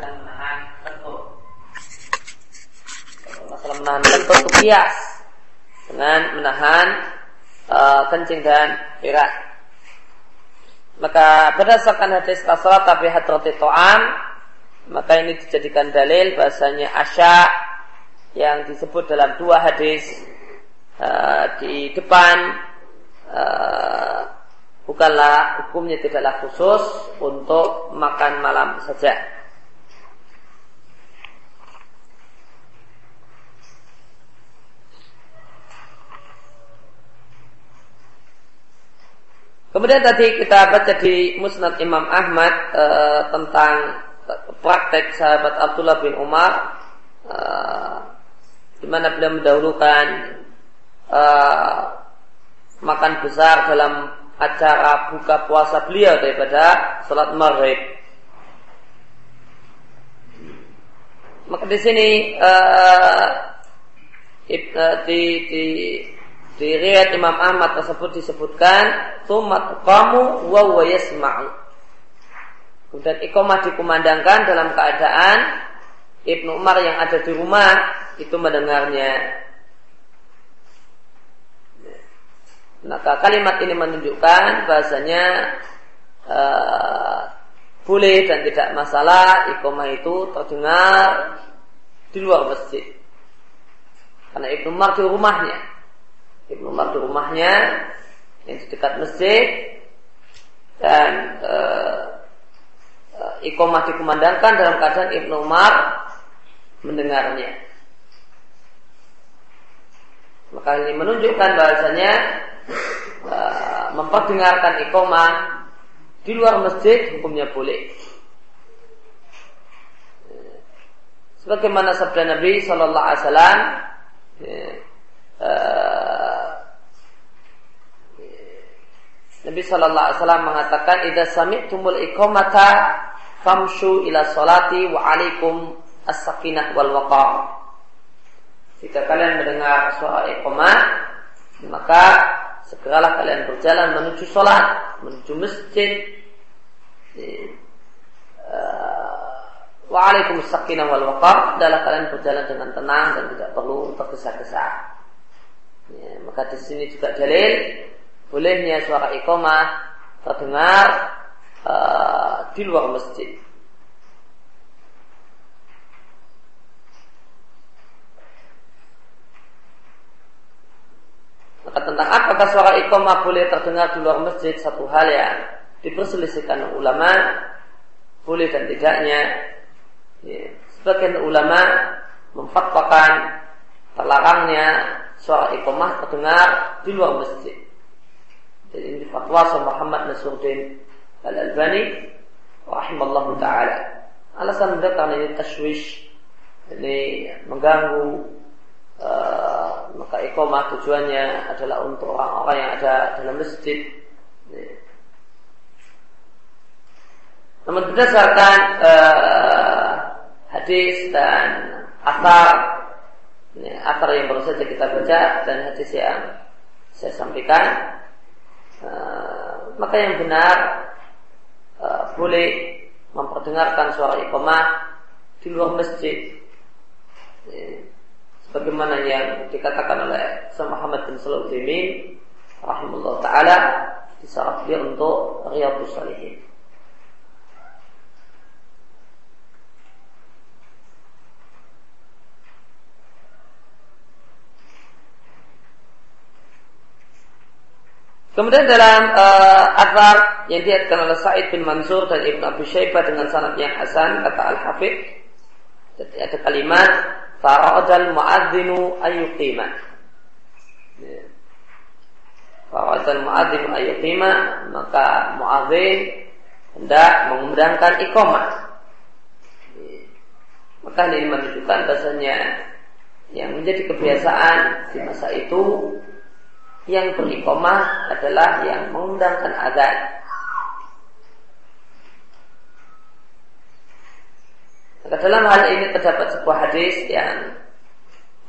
dan menahan. Masalah menahan kentut itu kias dengan menahan uh, kencing dan berak. Maka berdasarkan hadis Rasulullah tapi hadrati to'am maka ini dijadikan dalil bahasanya asya yang disebut dalam dua hadis uh, di depan uh, bukanlah hukumnya tidaklah khusus untuk makan malam saja. Kemudian tadi kita baca di Musnad Imam Ahmad e, tentang praktek sahabat Abdullah bin Umar e, di mana beliau mendahulukan e, makan besar dalam acara buka puasa beliau daripada sholat maghrib. Maka di sini uh, di, di di riwayat Imam Ahmad tersebut disebutkan tumat kamu wa. Kemudian ikomah dikumandangkan dalam keadaan Ibnu Umar yang ada di rumah itu mendengarnya. Maka kalimat ini menunjukkan bahasanya uh, boleh dan tidak masalah ikomah itu terdengar di luar masjid. Karena Ibnu Umar di rumahnya. Ibnu Umar di rumahnya yang di dekat masjid dan uh, ikomah dikumandangkan dalam keadaan Ibnu Umar mendengarnya. Maka ini menunjukkan bahasanya uh, memperdengarkan ikomah di luar masjid hukumnya boleh. Sebagaimana sabda Nabi Shallallahu Alaihi Wasallam, Nabi Shallallahu Alaihi Wasallam mengatakan, "Ida sami tumul ikomata famshu ila solati wa alaikum as-sakinah wal waqar." Jika kalian mendengar suara ikomah, maka segeralah kalian berjalan menuju sholat, menuju masjid. Eh, wa alaikum sakinah wal waqar adalah kalian berjalan dengan tenang dan tidak perlu tergesa-gesa. Ya, maka di sini juga dalil bolehnya suara iqamah terdengar uh, di luar masjid. Maka tentang apakah suara iqamah boleh terdengar di luar masjid satu hal yang diperselisihkan ulama boleh dan tidaknya. Ya. Sebagian ulama memfatwakan terlarangnya suara iqamah terdengar di luar masjid. Jadi ini fatwa Muhammad Nasruddin Al-Albani rahimallahu taala. Alasan mereka ini tashwish, ini mengganggu uh, maka iqamah tujuannya adalah untuk orang-orang yang ada dalam masjid. Namun berdasarkan uh, hadis dan asar, ini asar yang baru saja kita baca dan hadis yang saya sampaikan, Eh, maka yang benar uh, boleh memperdengarkan suara iqamah di luar masjid. Ya, sebagaimana yang dikatakan oleh Sayyid Muhammad bin Sulaiman rahimahullah taala di saat dia untuk Riyadhus Shalihin Kemudian dalam uh, yang diatkan oleh Sa'id bin Mansur dan Ibn Abi Syaibah dengan sanad yang hasan kata al hafid jadi ada kalimat fara'adal mu'adzinu ayyuqima ya. fara'adal mu'adzinu ayyuqima maka mu'adzin hendak mengumandangkan iqamah ya. maka ini menunjukkan bahasanya yang menjadi kebiasaan di masa itu yang berikomah adalah yang mengundangkan azan. Maka dalam hal ini terdapat sebuah hadis yang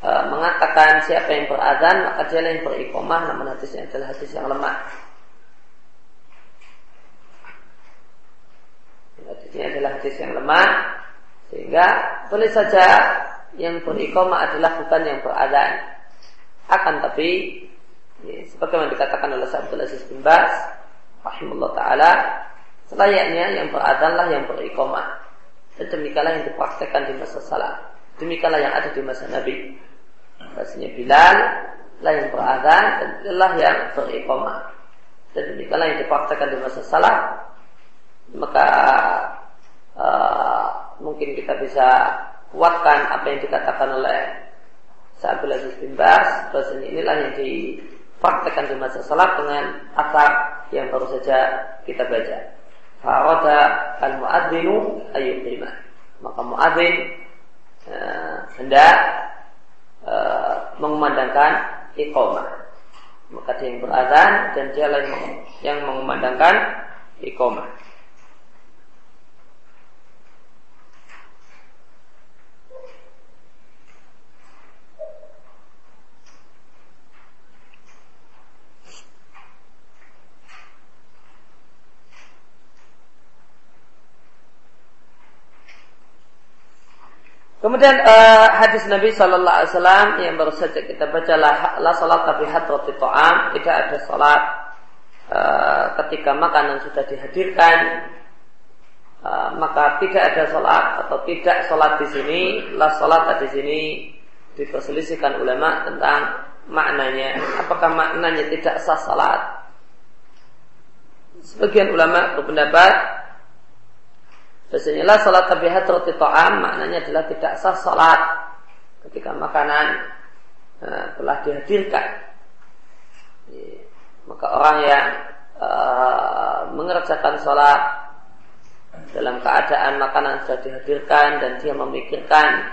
e, mengatakan siapa yang berazan maka dia yang berikomah namun hadisnya adalah hadis yang lemah. Hadis ini adalah hadis yang lemah sehingga boleh saja yang berikomah adalah bukan yang beradaan. Akan tapi ya, sebagaimana dikatakan oleh Abdul Aziz bin Bas rahimahullah taala selayaknya yang beradaan yang berikomah dan demikianlah yang dipraktekkan di masa salam demikianlah yang ada di masa Nabi. Rasanya Bilal lah yang beradaan dan adalah yang berikomah dan demikianlah yang dipraktekkan di masa salam maka uh, mungkin kita bisa kuatkan apa yang dikatakan oleh Sa'abul Aziz bin Bas bahasanya inilah yang dipraktekkan di masa salat dengan akar yang baru saja kita baca Farada al-mu'adzinu ayyuqimah maka muadzin uh, hendak uh, mengumandangkan iqamah. Maka dia yang berazan dan dia yang mengumandangkan iqamah Kemudian uh, hadis Nabi Shallallahu Alaihi Wasallam yang baru saja kita baca lah la salat tapi hadrati to'am tidak ada salat uh, ketika makanan sudah dihadirkan uh, maka tidak ada salat atau tidak salat di sini la salat di sini diperselisihkan ulama tentang maknanya. Apakah maknanya tidak sah salat? Sebagian ulama berpendapat Lah salat tabihat roti to'am maknanya adalah tidak sah salat ketika makanan uh, telah dihadirkan. Maka orang yang uh, mengerjakan salat dalam keadaan makanan sudah dihadirkan dan dia memikirkan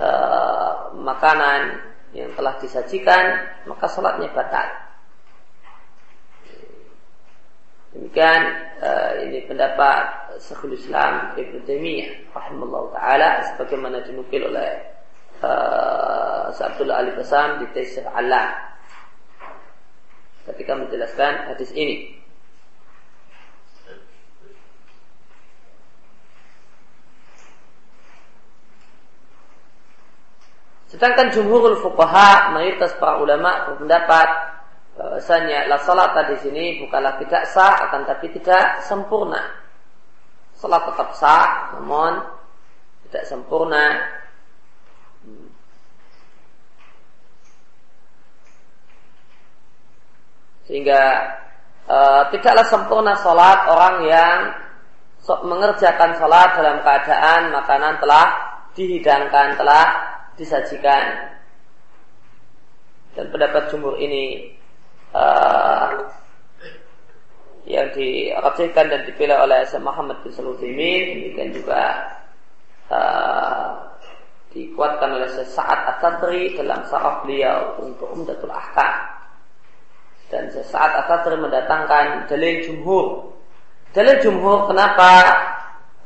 uh, makanan yang telah disajikan maka salatnya batal. Demikian uh, ini pendapat Syekhul Islam Ibn Taimiyah rahimahullah taala sebagaimana dinukil oleh uh, Sa'abdullah Ali Basam di Taisir Allah ketika menjelaskan hadis ini. Sedangkan jumhurul fuqaha mayoritas para ulama berpendapat bahwasanya la salat di sini bukanlah tidak sah akan tapi tidak sempurna. Salat tetap sah namun tidak sempurna. Sehingga e, tidaklah sempurna salat orang yang mengerjakan salat dalam keadaan makanan telah dihidangkan, telah disajikan. Dan pendapat jumhur ini uh, yang dirajihkan dan dipilih oleh Syekh Muhammad bin Saludimin demikian juga uh, dikuatkan oleh Syekh Sa'ad At-Tadri dalam saraf beliau untuk Umdatul Ahkam. Dan Syekh Sa'ad At-Tadri mendatangkan dalil jumhur. Dalil jumhur kenapa?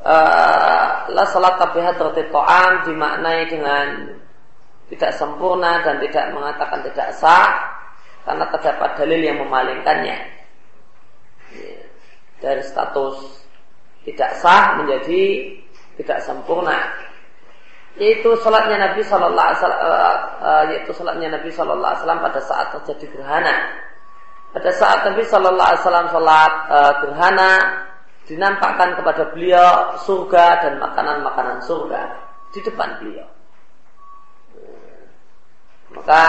Uh, la salat tabihat to'am dimaknai dengan tidak sempurna dan tidak mengatakan tidak sah karena terdapat dalil yang memalingkannya. Ya, dari status tidak sah menjadi tidak sempurna. Yaitu salatnya Nabi Shallallahu Alaihi Wasallam uh, uh, yaitu salatnya Nabi Shallallahu Alaihi pada saat terjadi gerhana. Pada saat Nabi Shallallahu Alaihi Wasallam salat uh, gerhana dinampakkan kepada beliau surga dan makanan-makanan surga di depan beliau. Maka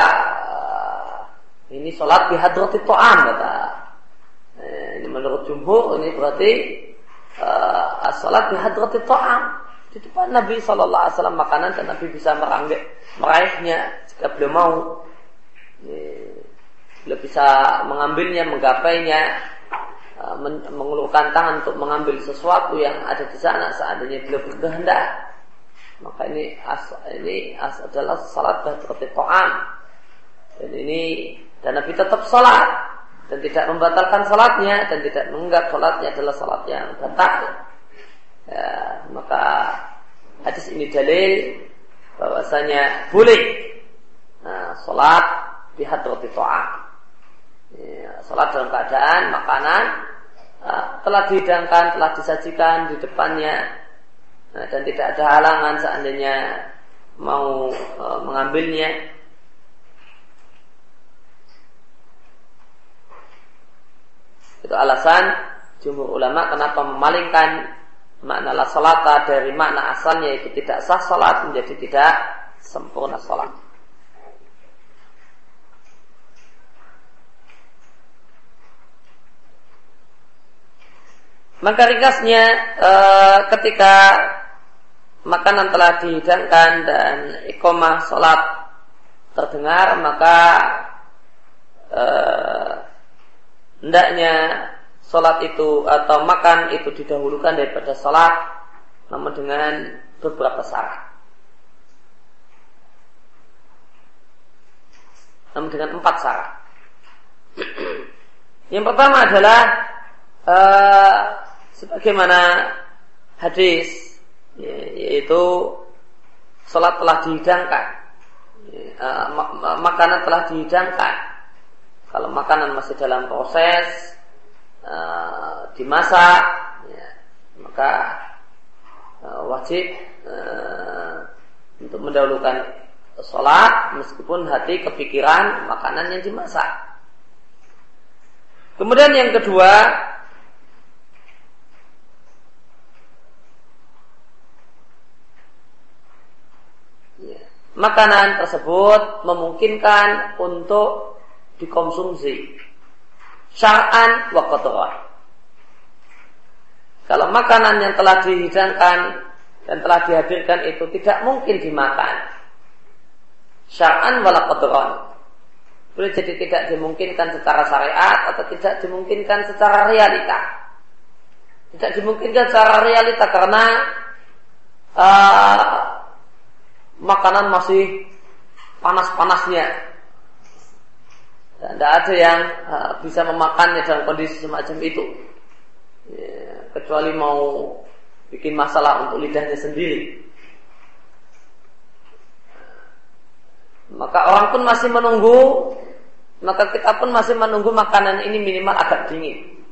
ini sholat di hadrati to'am kata. Eh, ini menurut jumhur ini berarti uh, sholat di hadrati to'am. Di depan Nabi Shallallahu Alaihi Wasallam makanan dan Nabi bisa meranggik, meraihnya jika beliau mau. Eh, beliau bisa mengambilnya, menggapainya, uh, mengulurkan tangan untuk mengambil sesuatu yang ada di sana seandainya beliau berkehendak. Maka ini as, ini as adalah salat hadrati to'am. Dan ini dan Nabi tetap sholat dan tidak membatalkan sholatnya dan tidak menganggap sholatnya adalah sholat yang batal. Ya, maka hadis ini dalil bahwasanya boleh nah, sholat di hadrati to'am. Ya, sholat dalam keadaan makanan uh, telah dihidangkan, telah disajikan di depannya nah, dan tidak ada halangan seandainya mau mengambilnya. Itu alasan jumhur ulama kenapa memalingkan makna la salata dari makna asalnya itu tidak sah salat menjadi tidak sempurna salat. Maka ringkasnya e, ketika makanan telah dihidangkan dan ikomah sholat terdengar maka e, hendaknya sholat itu atau makan itu didahulukan daripada sholat namun dengan beberapa syarat. Namun dengan empat syarat. Yang pertama adalah uh, sebagaimana hadis ya, yaitu sholat telah dihidangkan ya, makanan telah dihidangkan kalau makanan masih dalam proses uh, dimasak ya, maka uh, wajib uh, untuk mendahulukan sholat meskipun hati kepikiran makanan yang dimasak. Kemudian yang kedua makanan tersebut memungkinkan untuk dikonsumsi syar'an wa. Kalau makanan yang telah dihidangkan dan telah dihadirkan itu tidak mungkin dimakan syar'an wa qadran. Boleh jadi tidak dimungkinkan secara syariat atau tidak dimungkinkan secara realita. Tidak dimungkinkan secara realita karena uh, makanan masih panas-panasnya. Tidak ada yang uh, bisa memakannya dalam kondisi semacam itu. Ya, kecuali mau bikin masalah untuk lidahnya sendiri. Maka orang pun masih menunggu, maka kita pun masih menunggu makanan ini minimal agak dingin.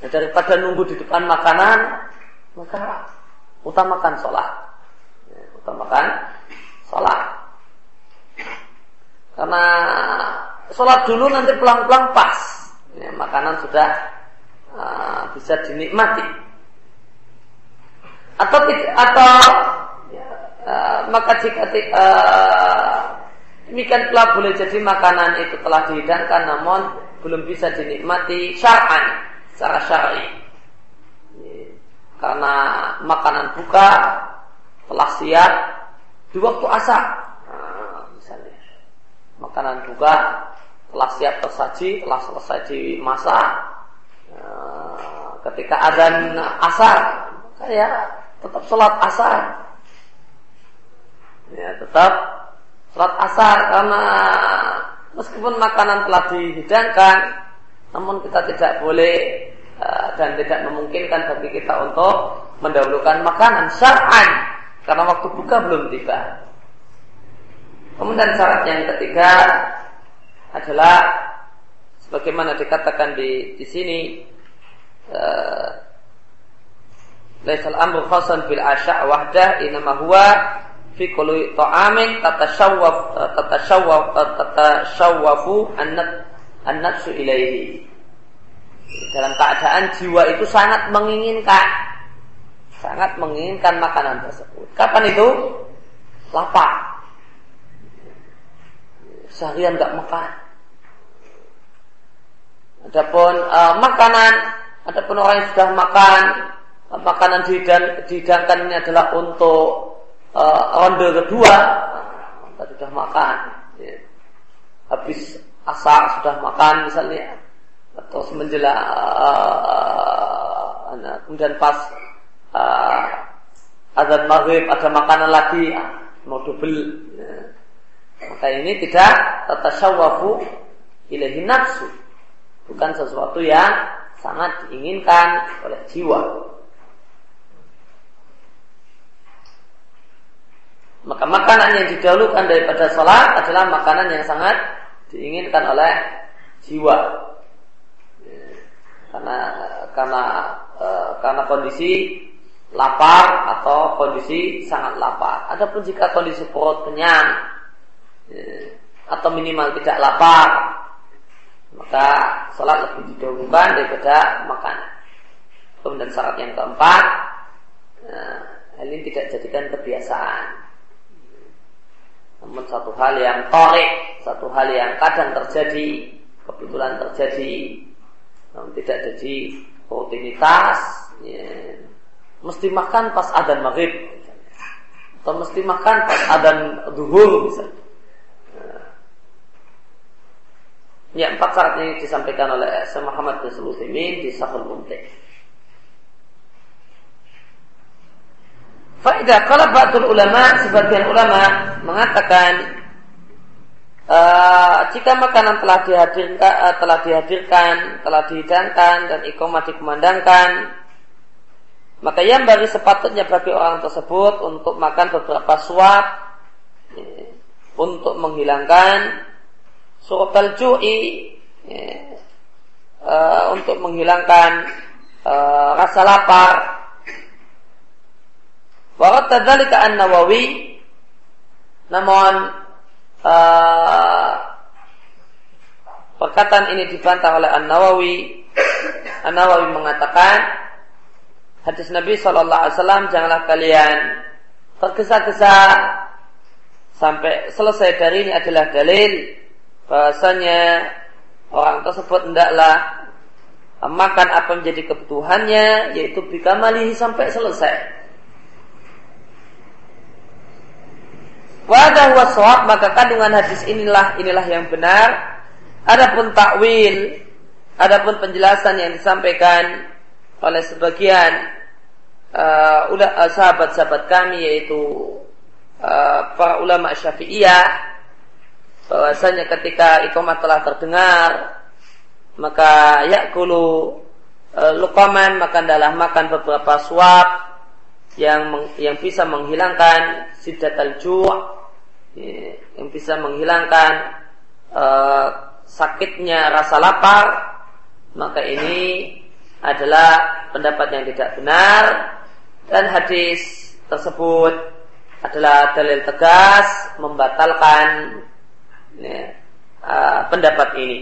Nah, daripada nunggu di depan makanan, maka utamakan sholat utamakan sholat. Karena sholat dulu nanti pelan-pelan pas. Ya, makanan sudah uh, bisa dinikmati. Atau atau ya, uh, maka jika uh, demikian pula boleh jadi makanan itu telah dihidangkan namun belum bisa dinikmati syar'an secara syar'i. Karena makanan buka telah siap di waktu asar. Makanan juga telah siap tersaji, telah selesai dimasak. Nah, ketika adzan asar, saya tetap sholat asar. Ya, tetap sholat asar karena meskipun makanan telah dihidangkan, namun kita tidak boleh eh, dan tidak memungkinkan bagi kita untuk mendahulukan makanan syar'an karena waktu buka belum tiba. Kemudian syarat yang ketiga adalah sebagaimana dikatakan di di sini uh, Laisal amru khasan bil asya' wahdah inama huwa fi kulli ta'amin tatashawwaf tatashawwaf tatashawwafu an-nat an-nafsu ilaihi. Dalam keadaan jiwa itu sangat menginginkan sangat menginginkan makanan tersebut. Kapan itu? Lapar. Seharian nggak makan. Adapun uh, makanan, adapun orang yang sudah makan, uh, makanan dihidang, dihidangkan ini adalah untuk uh, ronde kedua, kita sudah makan. Ya. Habis asar sudah makan misalnya, atau menjelang uh, kemudian pas uh, azan maghrib ada makanan lagi mau double ya. Maka ini tidak tatasyawafu ilahi nafsu. Bukan sesuatu yang sangat diinginkan oleh jiwa. Maka makanan yang didahulukan daripada sholat adalah makanan yang sangat diinginkan oleh jiwa. Karena karena uh, karena kondisi lapar atau kondisi sangat lapar. Adapun jika kondisi perut kenyang atau minimal tidak lapar, maka sholat lebih didahulukan daripada makanan. Kemudian syarat yang keempat, uh, hal ini tidak jadikan kebiasaan. Namun satu hal yang korek, satu hal yang kadang terjadi, kebetulan terjadi, namun tidak jadi rutinitas, ya. mesti makan pas adan maghrib, atau mesti makan pas adan duhur misalnya. Ya, empat syarat ini disampaikan oleh Syekh Muhammad bin Sulaiman di Sahul Mumtih. Faidah kalau batul ulama sebagian ulama mengatakan uh, jika makanan telah dihadirkan, uh, telah dihadirkan, telah dihidangkan dan ikomah dikumandangkan, maka yang bagi sepatutnya bagi orang tersebut untuk makan beberapa suap ya, untuk menghilangkan surat jui ya, uh, untuk menghilangkan uh, rasa lapar Warat tadzalika an-Nawawi namun uh, perkataan ini dibantah oleh An-Nawawi. An-Nawawi mengatakan hadis Nabi Wasallam janganlah kalian tergesa-gesa sampai selesai dari ini adalah dalil bahasanya orang tersebut hendaklah makan apa menjadi kebutuhannya yaitu bikamalihi sampai selesai Wadah waswab maka kandungan hadis inilah inilah yang benar. Adapun takwil, adapun penjelasan yang disampaikan oleh sebagian uh, sahabat-sahabat kami yaitu uh, para ulama Syafi'iyah bahwasanya ketika iqamah telah terdengar maka yakulu uh, lukaman maka adalah makan beberapa suap yang yang bisa menghilangkan sidat ya, yang bisa menghilangkan uh, sakitnya rasa lapar maka ini adalah pendapat yang tidak benar dan hadis tersebut adalah dalil tegas membatalkan ya, uh, pendapat ini.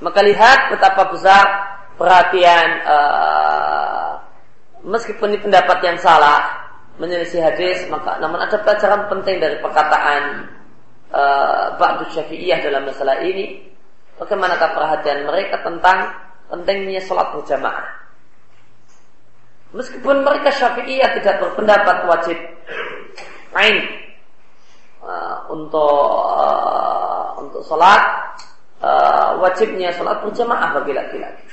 Maka lihat betapa besar perhatian uh, meskipun ini pendapat yang salah menyelisih hadis maka namun ada pelajaran penting dari perkataan uh, Ba'du Syafi'iyah dalam masalah ini bagaimanakah perhatian mereka tentang pentingnya sholat berjamaah meskipun mereka Syafi'iyah tidak berpendapat wajib main uh, untuk uh, untuk sholat uh, wajibnya sholat berjamaah bagi laki-laki.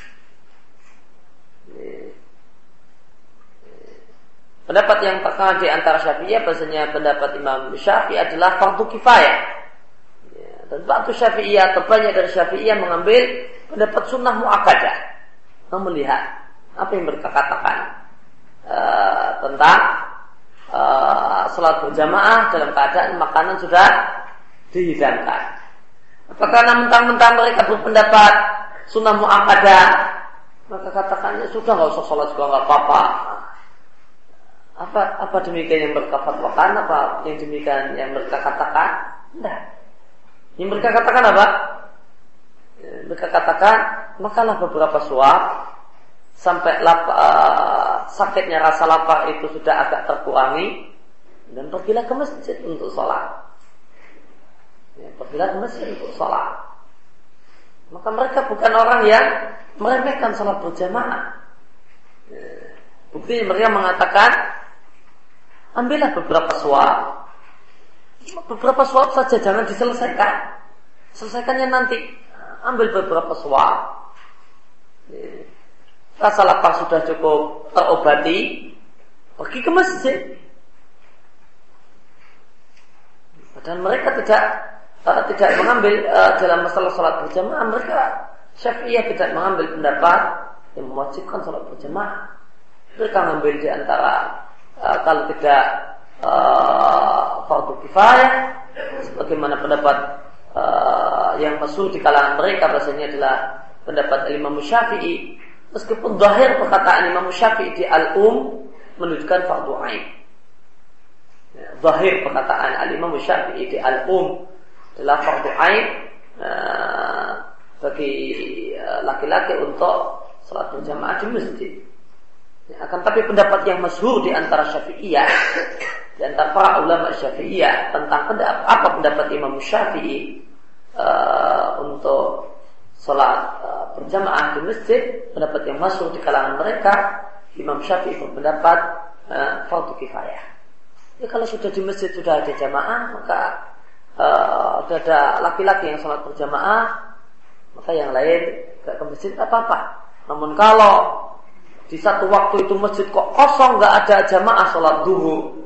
Pendapat yang terkenal di antara Syafi'iyah bahasanya pendapat Imam Syafi'i adalah fardu kifayah. Dan waktu Syafi'iyah atau banyak dari Syafi'iyah mengambil pendapat sunnah mu'akadah. Melihat apa yang mereka katakan uh, tentang uh, sholat berjamaah dalam keadaan makanan sudah dihidangkan. Apakah karena mentang-mentang mereka berpendapat sunnah mu'akadah maka katakannya sudah nggak usah sholat juga nggak apa-apa. Apa apa demikian yang mereka fatwakan? Apa yang demikian yang mereka katakan? Tidak. Yang mereka katakan apa? Mereka katakan makalah beberapa suap sampai lap, uh, sakitnya rasa lapar itu sudah agak terkurangi dan pergilah ke masjid untuk sholat. Ya, pergilah ke masjid untuk sholat. Maka mereka bukan orang yang meremehkan sholat berjamaah. Ya, bukti mereka mengatakan, ambillah beberapa suap. Beberapa suap saja, jangan diselesaikan. Selesaikannya nanti. Ambil beberapa suap. Rasa lapar sudah cukup terobati. Pergi ke masjid. Dan mereka tidak uh, tidak mengambil uh, dalam masalah sholat berjamaah mereka Syafi'iyah tidak mengambil pendapat yang mewajibkan sholat berjamaah mereka mengambil di antara uh, kalau tidak uh, fardu kifayah sebagaimana pendapat uh, yang masuk di kalangan mereka bahasanya adalah pendapat Imam Syafi'i. Meskipun zahir perkataan Imam Syafi'i di al-um menunjukkan fardu ain. Ya, zahir perkataan al-Imam Syafi'i di al-um adalah fardu ain uh, bagi laki-laki untuk salat berjamaah di masjid. Ya, akan tapi pendapat yang masyhur di antara Syafi'iyah antara para ulama Syafi'iyah tentang pendapat, apa pendapat Imam Syafi'i uh, untuk sholat uh, berjamaah di masjid, pendapat yang masuk di kalangan mereka, Imam Syafi'i berpendapat uh, fardu kifayah. Ya kalau sudah di masjid sudah ada jamaah, maka uh, sudah ada laki-laki yang sholat berjamaah, maka yang lain gak ke masjid apa-apa. Namun kalau di satu waktu itu masjid kok kosong, nggak ada jamaah sholat duhu,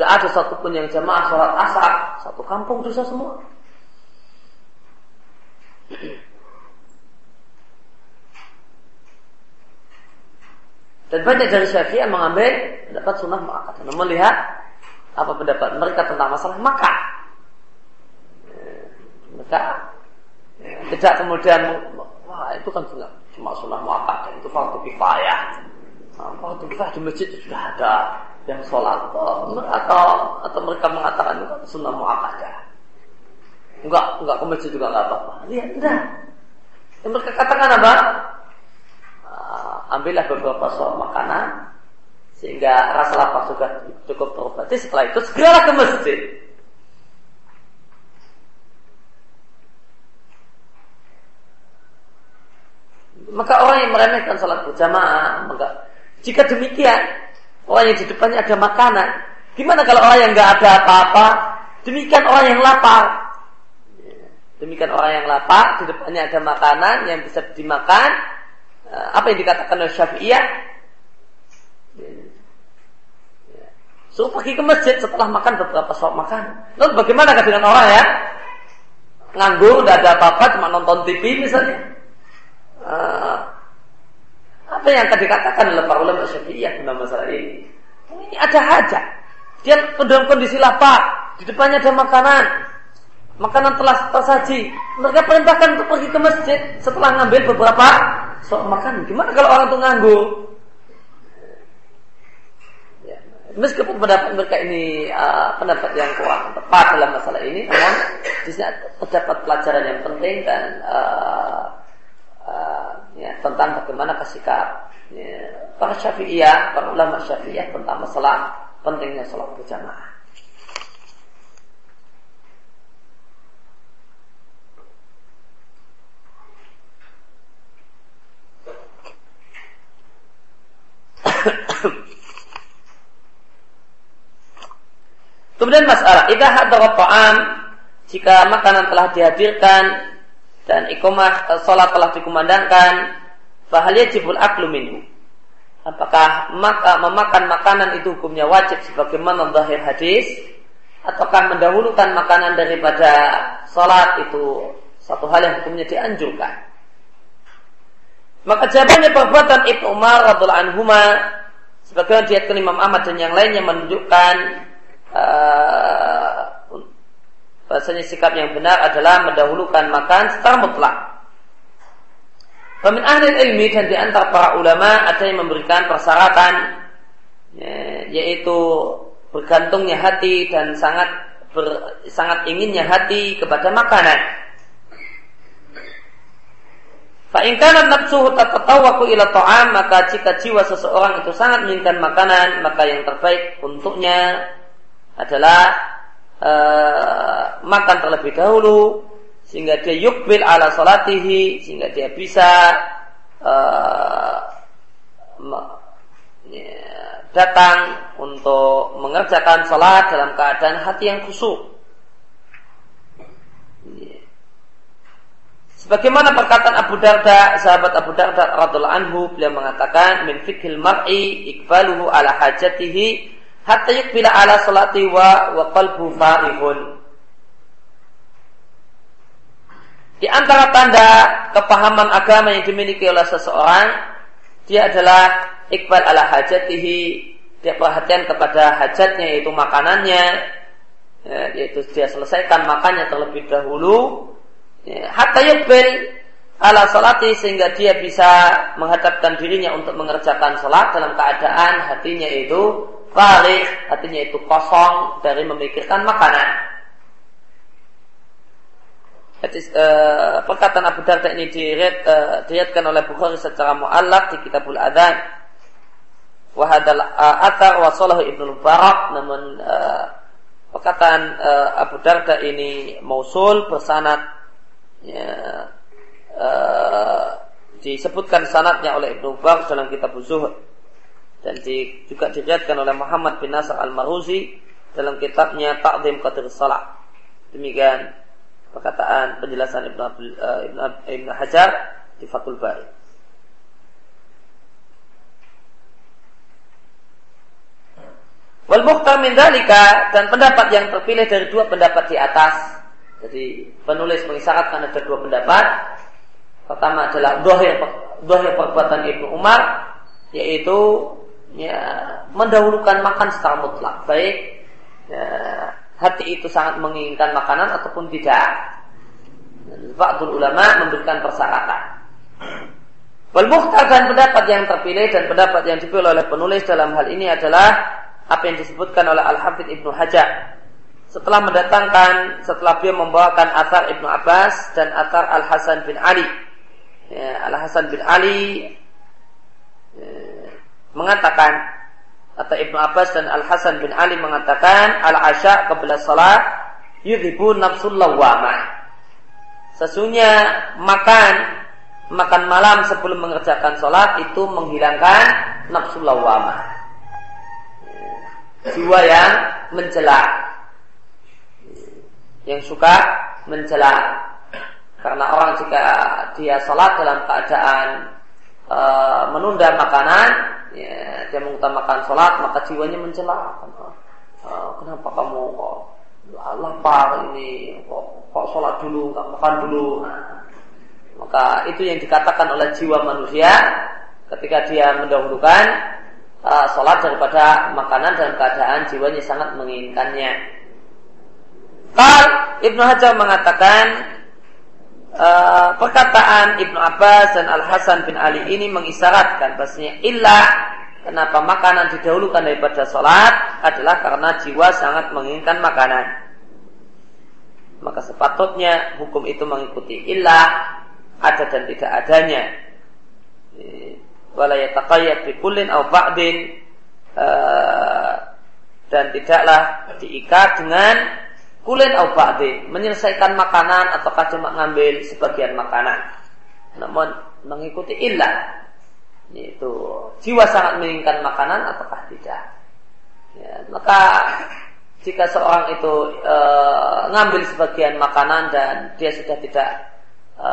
nggak ada satupun yang jamaah sholat asar, satu kampung dosa semua. Dan banyak dari syafi'i yang mengambil pendapat sunnah muakkad. Namun melihat apa pendapat mereka tentang masalah maka mereka tidak kemudian wah itu kan sunnah cuma sunnah muakkad itu fardu kifayah. Fardu kifayah di masjid sudah ada yang sholat atau atau mereka mengatakan itu sunnah muakkadah. Enggak, enggak ke masjid juga enggak apa-apa. Lihat, tidak. Yang mereka katakan apa? Uh, ambillah beberapa sok makanan sehingga rasa lapar juga cukup terobati. Setelah itu segera ke masjid. Maka orang yang meremehkan salat berjamaah, maka jika demikian, orang yang di depannya ada makanan, gimana kalau orang yang nggak ada apa-apa? Demikian orang yang lapar. Demikian orang yang lapar, di depannya ada makanan yang bisa dimakan. Eh, apa yang dikatakan oleh Syafi'iyah? Suruh pergi ke masjid setelah makan beberapa sok makan. Lalu bagaimana dengan orang ya? Nganggur, tidak ada apa-apa, cuma nonton TV misalnya uh, apa yang tadi dikatakan oleh para ulama syafi'iyah tentang masalah ini. Ini ada hajat. Dia dalam kondisi lapar, di depannya ada makanan. Makanan telah tersaji. Mereka perintahkan untuk pergi ke masjid setelah ngambil beberapa sok makan. Gimana kalau orang itu nganggur? Ya, meskipun pendapat mereka ini uh, pendapat yang kurang tepat dalam masalah ini, namun di sini terdapat pelajaran yang penting dan uh, uh, ya, tentang bagaimana kesikap ya, para syafi'iyah, para ulama syafi'iyah tentang masalah pentingnya sholat berjamaah. Kemudian masalah, idza hadara ta'am jika makanan telah dihadirkan dan ikomah sholat telah dikumandangkan. Bahal yajibul aklu minhu. Apakah maka memakan makanan itu hukumnya wajib sebagaimana zahir hadis? Ataukah mendahulukan makanan daripada sholat itu satu hal yang hukumnya dianjurkan? Maka jawabannya perbuatan Ibnu Umar radhiallahu anhuma sebagaimana diatkan Imam Ahmad dan yang lainnya menunjukkan uh, bahasanya sikap yang benar adalah mendahulukan makan secara mutlak. Pemin ahli ilmi dan di antara para ulama ada yang memberikan persyaratan ya, yaitu bergantungnya hati dan sangat ber, sangat inginnya hati kepada makanan. Fa'inkanan nafsuhu tatatawaku ila ta'am maka jika jiwa seseorang itu sangat menginginkan makanan maka yang terbaik untuknya adalah uh, makan terlebih dahulu sehingga dia yukbil ala salatihi sehingga dia bisa uh, datang untuk mengerjakan salat dalam keadaan hati yang khusyuk. Sebagaimana perkataan Abu Darda, sahabat Abu Darda radhiallahu anhu, beliau mengatakan min fikhil mar'i ikbaluhu ala hajatihi hatta yukbila ala salati wa wa qalbu farihun. Di antara tanda kepahaman agama yang dimiliki oleh seseorang, dia adalah ikbal ala hajatihi, dia perhatian kepada hajatnya yaitu makanannya, ya, yaitu dia selesaikan makannya terlebih dahulu, ya, hatta yukbil ala salati sehingga dia bisa menghadapkan dirinya untuk mengerjakan salat dalam keadaan hatinya itu balik, hatinya itu kosong dari memikirkan makanan. Hadis, uh, perkataan Abu Darda ini diriat, uh, diriatkan oleh Bukhari secara mu'allak di Kitabul Adhan. Wahadal atar wasolahu ibnu Mubarak namun uh, perkataan uh, Abu Darda ini mausul bersanad ya, uh, disebutkan sanatnya oleh Ibnu Mubarak dalam kitab Zuhud dan di, juga diriatkan oleh Muhammad bin Nasr al-Maruzi dalam kitabnya Ta'zim Qadir Salat. Demikian perkataan penjelasan Ibnu uh, Ibnu, Ibnu Hajar di Fathul Bari. Wal min dalika dan pendapat yang terpilih dari dua pendapat di atas. Jadi penulis mengisyaratkan ada dua pendapat. Pertama adalah dohir, dohir perbuatan Ibnu Umar yaitu ya mendahulukan makan secara mutlak baik ya, hati itu sangat menginginkan makanan ataupun tidak. Ba'dul ulama memberikan persyaratan. Wal dan pendapat yang terpilih dan pendapat yang dipilih oleh penulis dalam hal ini adalah apa yang disebutkan oleh Al-Hafidh Ibnu Hajar. Setelah mendatangkan, setelah dia membawakan Athar Ibnu Abbas dan Athar Al-Hasan bin Ali. Ya, Al-Hasan bin Ali ya, mengatakan atau Ibnu Abbas dan Al Hasan bin Ali mengatakan al asya kebelah salat yudhibu nafsul lawamah. Sesungguhnya makan makan malam sebelum mengerjakan sholat itu menghilangkan nafsu lawamah. Jiwa yang mencela. Yang suka mencela. Karena orang jika dia sholat dalam keadaan e, menunda makanan, ya, dia mengutamakan sholat maka jiwanya mencela. Uh, kenapa kamu kok lapar ini? Kok, kok sholat dulu nggak makan dulu? Nah, maka itu yang dikatakan oleh jiwa manusia ketika dia mendahulukan uh, sholat daripada makanan dalam keadaan jiwanya sangat menginginkannya. Kal Ibnu Hajar mengatakan Uh, perkataan Ibnu Abbas dan Al Hasan bin Ali ini mengisyaratkan bahasanya ilah kenapa makanan didahulukan daripada sholat adalah karena jiwa sangat menginginkan makanan. Maka sepatutnya hukum itu mengikuti ilah ada dan tidak adanya. Walayataqayyad bikulin au ba'din uh, dan tidaklah diikat dengan kulin au ba'di, menyelesaikan makanan ataukah cuma ngambil sebagian makanan. Namun mengikuti ilah yaitu jiwa sangat menginginkan makanan ataukah tidak. Ya, maka jika seorang itu e, ngambil sebagian makanan dan dia sudah tidak e,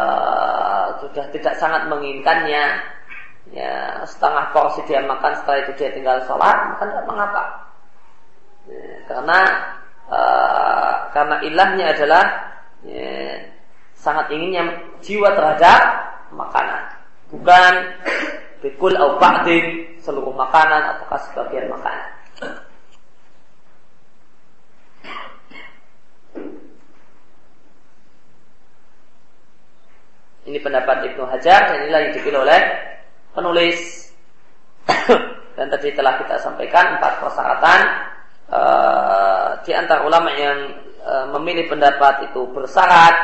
sudah tidak sangat menginginkannya, ya setengah porsi dia makan setelah itu dia tinggal sholat, maka tidak mengapa. Ya, karena Eh, karena ilahnya adalah ya, sangat inginnya jiwa terhadap makanan, bukan bikul au ba'din seluruh makanan ataukah sebagian makanan. Ini pendapat Ibnu Hajar dan inilah yang dipilih oleh penulis. dan tadi telah kita sampaikan empat persyaratan uh, di antara ulama yang uh, memilih pendapat itu bersyarat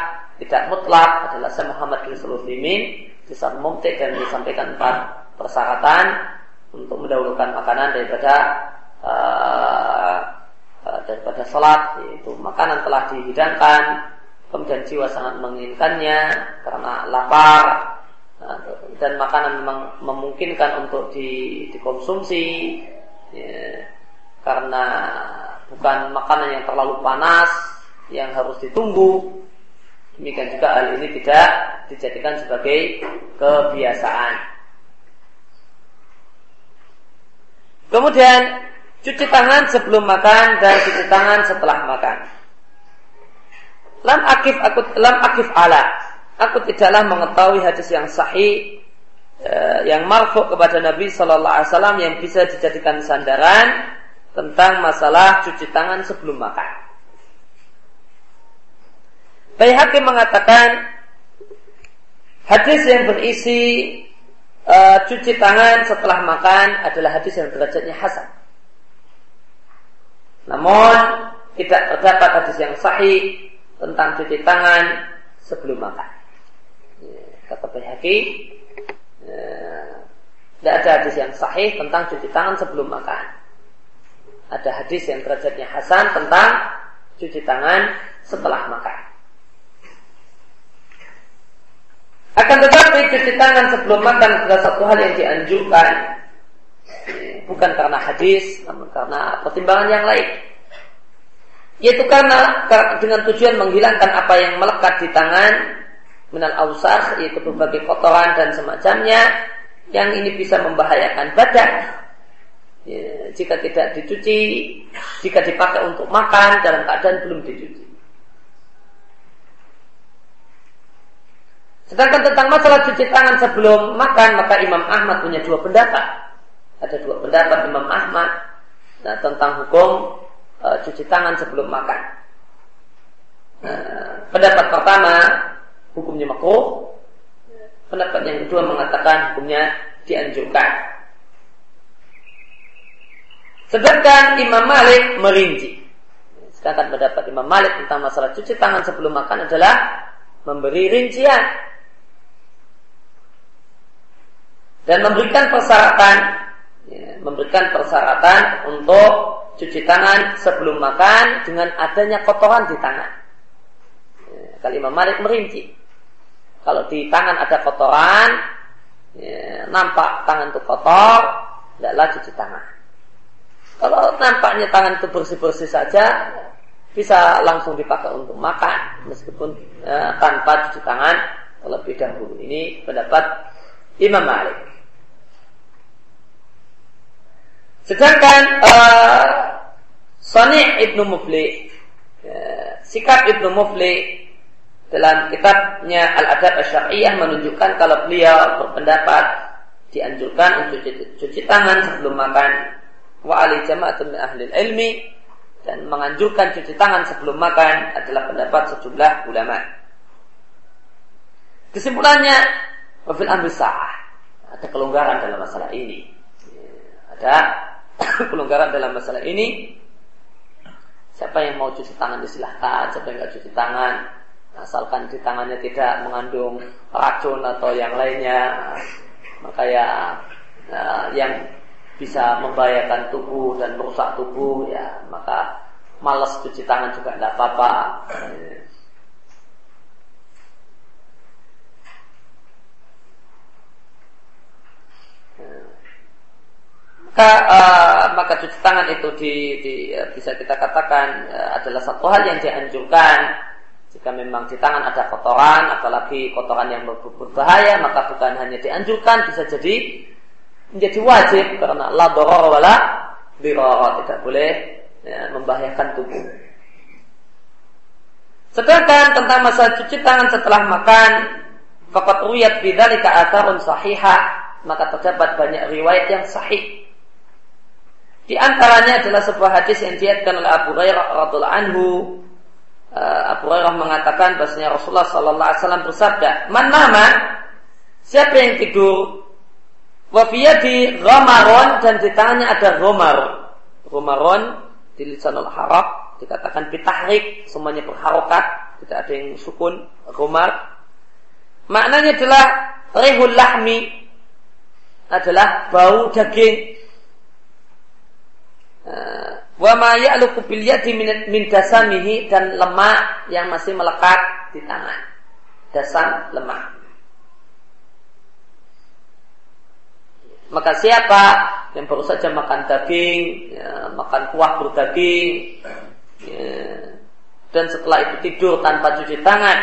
tidak mutlak adalah Syekh Muhammad bin Sulaiman di saat mumtik dan disampaikan empat persyaratan untuk mendahulukan makanan daripada uh, daripada salat yaitu makanan telah dihidangkan kemudian jiwa sangat menginginkannya karena lapar dan makanan memang memungkinkan untuk di, dikonsumsi ya, karena bukan makanan yang terlalu panas yang harus ditunggu. Demikian juga hal ini tidak dijadikan sebagai kebiasaan. Kemudian cuci tangan sebelum makan dan cuci tangan setelah makan. Lam akif aku lam akif ala. Aku tidaklah mengetahui hadis yang sahih eh, yang marfu kepada Nabi Shallallahu Alaihi Wasallam yang bisa dijadikan sandaran tentang masalah cuci tangan sebelum makan. Baihaqi mengatakan hadis yang berisi uh, cuci tangan setelah makan adalah hadis yang derajatnya hasan. Namun tidak terdapat hadis yang sahih tentang cuci tangan sebelum makan. Ya, kata Baihaqi, ya, tidak ada hadis yang sahih tentang cuci tangan sebelum makan ada hadis yang derajatnya hasan tentang cuci tangan setelah makan. Akan tetapi cuci tangan sebelum makan adalah satu hal yang dianjurkan bukan karena hadis, namun karena pertimbangan yang lain. Yaitu karena dengan tujuan menghilangkan apa yang melekat di tangan minal ausar, yaitu berbagai kotoran dan semacamnya yang ini bisa membahayakan badan Ya, jika tidak dicuci, jika dipakai untuk makan dalam keadaan belum dicuci. Sedangkan tentang masalah cuci tangan sebelum makan, maka Imam Ahmad punya dua pendapat. Ada dua pendapat Imam Ahmad nah, tentang hukum e, cuci tangan sebelum makan. Nah, pendapat pertama hukumnya makruh. Pendapat yang kedua mengatakan hukumnya dianjurkan. Sedangkan Imam Malik merinci. Sedangkan pendapat Imam Malik tentang masalah cuci tangan sebelum makan adalah memberi rincian dan memberikan persyaratan ya, memberikan persyaratan untuk cuci tangan sebelum makan dengan adanya kotoran di tangan. Ya, kalau Imam Malik merinci, kalau di tangan ada kotoran, ya, nampak tangan itu kotor, tidaklah cuci tangan. Kalau nampaknya tangan itu bersih-bersih saja, bisa langsung dipakai untuk makan meskipun ya, tanpa cuci tangan terlebih dahulu. Ini pendapat Imam Malik. Sedangkan uh, Sani Ibnu Mufli ya, sikap Ibnu Mufli dalam kitabnya Al-Adab Asy-Syar'iyyah menunjukkan kalau beliau berpendapat dianjurkan untuk cuci, cuci tangan sebelum makan wa ali jama'atun min ahli ilmi dan menganjurkan cuci tangan sebelum makan adalah pendapat sejumlah ulama. Kesimpulannya, wafil ambil sah ada kelonggaran dalam masalah ini. Ada kelonggaran dalam masalah ini. Siapa yang mau cuci tangan disilahkan, siapa yang nggak cuci tangan, asalkan di tangannya tidak mengandung racun atau yang lainnya, maka ya, ya yang bisa membahayakan tubuh dan merusak tubuh ya maka malas cuci tangan juga tidak apa-apa. Maka uh, maka cuci tangan itu di, di bisa kita katakan uh, adalah satu hal yang dianjurkan. Jika memang di tangan ada kotoran apalagi kotoran yang berbahaya maka bukan hanya dianjurkan bisa jadi menjadi wajib karena la doror wala diror tidak boleh ya, membahayakan tubuh. Sedangkan tentang masa cuci tangan setelah makan, fakat ruyat bidzalika atharun sahihah, maka terdapat banyak riwayat yang sahih. Di antaranya adalah sebuah hadis yang diatkan oleh Abu Hurairah radhiallahu anhu. Uh, Abu Hurairah mengatakan bahasanya Rasulullah sallallahu alaihi wasallam bersabda, "Man nama siapa yang tidur Wafiyadi romaron dan di tangannya ada romar. Romaron di lisanul harap dikatakan bitahrik semuanya berharokat tidak ada yang sukun romar. Maknanya adalah rehul lahmi adalah bau daging. Eh, wa ma ya'luqu bil yadi min dasamihi dan lemak yang masih melekat di tangan. Dasam lemak. Maka siapa? Yang baru saja makan daging, ya, makan kuah berdaging, ya, dan setelah itu tidur tanpa cuci tangan,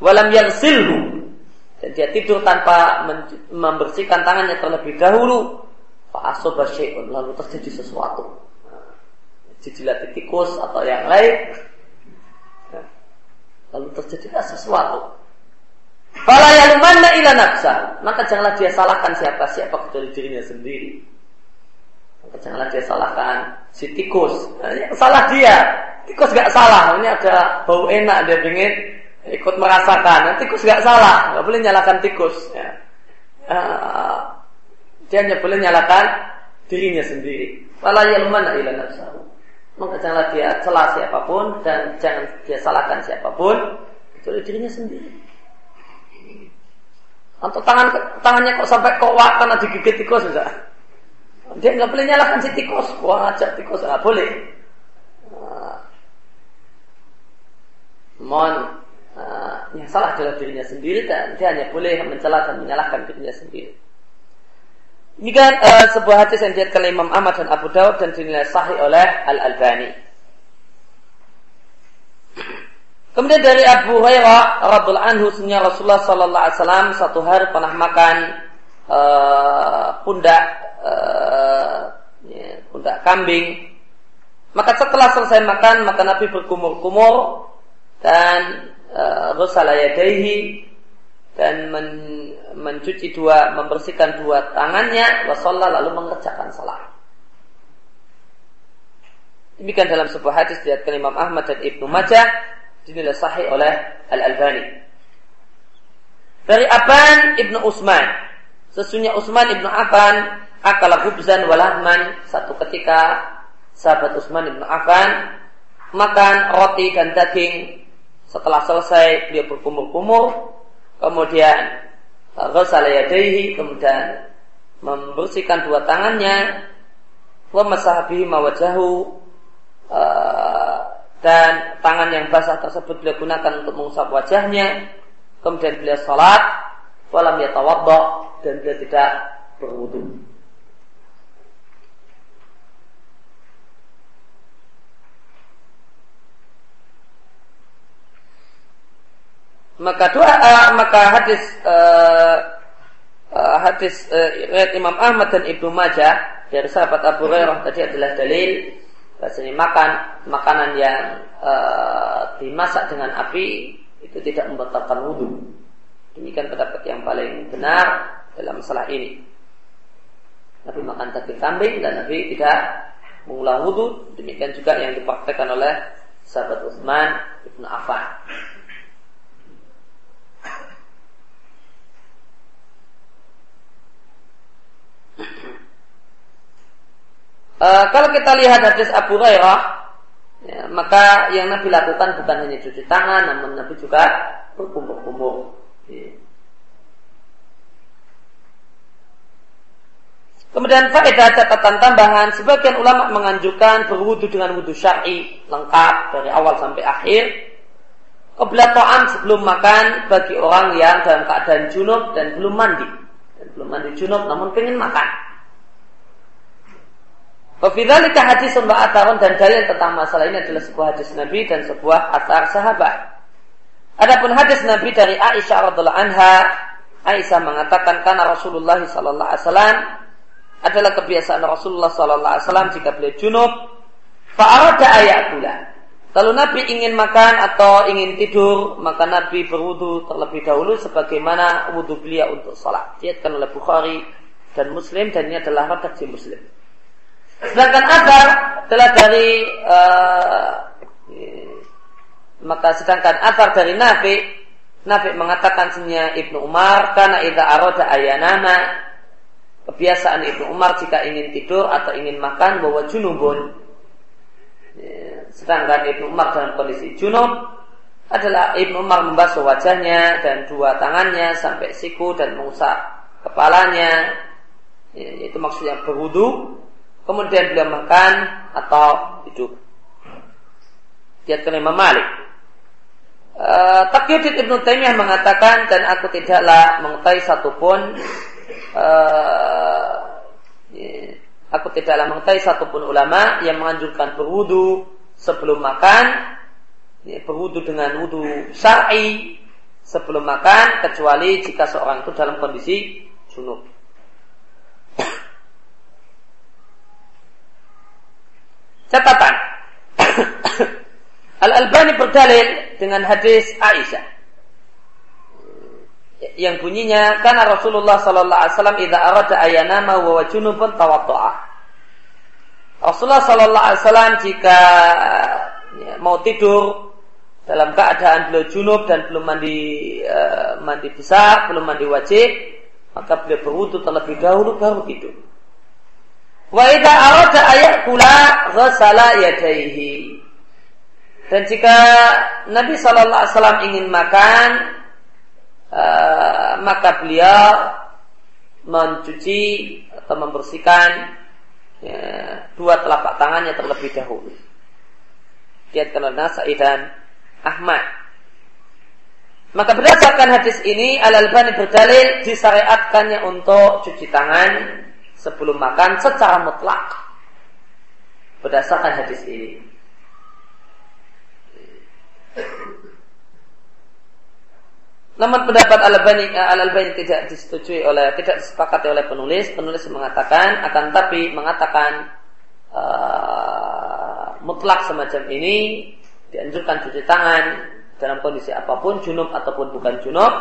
walam yang silhu, dan dia tidur tanpa membersihkan tangannya terlebih dahulu, fa'asoba syai'un, lalu terjadi sesuatu. Jijilat tikus atau yang lain, ya, lalu terjadi sesuatu. Nafsa. Maka janganlah dia salahkan siapa siapa kecuali dirinya sendiri. Maka janganlah dia salahkan si tikus. Nah, salah dia. Tikus gak salah. Ini ada bau enak dia ingin ikut merasakan. Nah, tikus gak salah. Gak boleh nyalakan tikus. Ya. Uh, dia hanya boleh nyalakan dirinya sendiri. Nafsa. Maka janganlah dia celah siapa pun dan jangan dia salahkan siapa pun kecuali dirinya sendiri. Atau tangan tangannya kok sampai kowak karena digigit tikus enggak? Dia nggak boleh nyalakan si tikus, wah ajak tikus nggak boleh. Uh, mohon uh, yang salah adalah dirinya sendiri dan dia hanya boleh mencela dan menyalahkan dirinya sendiri. Ini kan uh, sebuah hadis yang oleh Imam Ahmad dan Abu Dawud dan dinilai sahih oleh Al Albani. Kemudian dari Abu Hurairah radhiallahu anhu sunnah Rasulullah sallallahu alaihi wasallam satu hari pernah makan uh, pundak uh, ya, pundak kambing. Maka setelah selesai makan, maka Nabi berkumur-kumur dan uh, dan men, mencuci dua, membersihkan dua tangannya, wasalla lalu mengerjakan salat. Demikian dalam sebuah hadis dari Imam Ahmad dan Ibnu Majah dinilai sahih oleh Al-Albani. Dari Aban Ibnu Utsman, sesungguhnya Utsman Ibnu Affan akala hubzan walahman satu ketika sahabat Utsman Ibnu Affan makan roti dan daging. Setelah selesai beliau berkumur-kumur. Kemudian ghasala kemudian membersihkan dua tangannya. Wa masahabihi mawajahu dan tangan yang basah tersebut beliau gunakan untuk mengusap wajahnya. Kemudian beliau salat walam yatawadda dan beliau tidak berwudu. Maka doa uh, maka hadis uh, uh, hadis uh, Imam Ahmad dan Ibnu Majah dari sahabat Abu Hurairah tadi adalah dalil Bahasanya makan makanan yang e, dimasak dengan api itu tidak membatalkan wudhu. Demikian pendapat yang paling benar dalam masalah ini. Nabi makan daging kambing dan Nabi tidak mengulang wudhu. Demikian juga yang dipraktekkan oleh sahabat Utsman ibnu Affan. E, kalau kita lihat hadis Abu Hurairah, ya, maka yang Nabi lakukan bukan hanya cuci tangan, namun Nabi juga berkumur-kumur. Ya. Kemudian faedah catatan tambahan, sebagian ulama menganjurkan berwudu dengan wudu syar'i lengkap dari awal sampai akhir. Kebelah sebelum makan bagi orang yang dalam keadaan junub dan belum mandi. Dan belum mandi junub namun ingin makan. Wafidzalika hadis wa atarun dan dalil tentang masalah ini adalah sebuah hadis Nabi dan sebuah atar sahabat. Adapun hadis Nabi dari Aisyah radhiallahu anha, Aisyah mengatakan karena Rasulullah sallallahu alaihi wasallam adalah kebiasaan Rasulullah sallallahu alaihi wasallam jika beliau junub, fa'arada ayakula. Kalau Nabi ingin makan atau ingin tidur, maka Nabi berwudu terlebih dahulu sebagaimana wudu beliau untuk salat. Diatkan oleh Bukhari dan Muslim dan ini adalah redaksi Muslim. Sedangkan asar telah dari uh, maka sedangkan asar dari Nafi Nafi mengatakan senyap Ibnu Umar karena itu aroda ayanana. Kebiasaan Ibnu Umar jika ingin tidur atau ingin makan bahwa junubun. Sedangkan Ibnu Umar dalam kondisi junub adalah Ibnu Umar membasuh wajahnya dan dua tangannya sampai siku dan mengusap kepalanya. Itu maksudnya berwudu kemudian beliau makan atau hidup. Dia Imam Malik. Uh, Takyudid Ibnu Taimiyah mengatakan dan aku tidaklah mengetahui satupun uh, aku tidaklah mengetahui satupun ulama yang menganjurkan berwudu sebelum makan ya, berwudu dengan wudu syar'i sebelum makan kecuali jika seorang itu dalam kondisi junub. Catatan. Al-Albani berdalil dengan hadis Aisyah. yang bunyinya karena Rasulullah sallallahu alaihi wasallam idza arada ayanama wa junubun tawaddoa. Rasulullah sallallahu alaihi wasallam jika ya, mau tidur dalam keadaan beliau junub dan belum mandi uh, mandi besar, belum mandi wajib, maka beliau berwudu terlebih dahulu baru tidur. Wa idza arada ayakula ghasala yadayhi. Dan jika Nabi Shallallahu Alaihi Wasallam ingin makan, uh, maka beliau mencuci atau membersihkan ya, dua telapak tangannya terlebih dahulu. Lihat kalau Nasai dan Ahmad. Maka berdasarkan hadis ini Al-Albani berdalil disyariatkannya untuk cuci tangan sebelum makan secara mutlak. Berdasarkan hadis ini. Namun pendapat Al-Albani Al-Albani tidak disetujui oleh tidak disepakati oleh penulis. Penulis mengatakan akan tapi mengatakan uh, mutlak semacam ini dianjurkan cuci tangan dalam kondisi apa pun junub ataupun bukan junub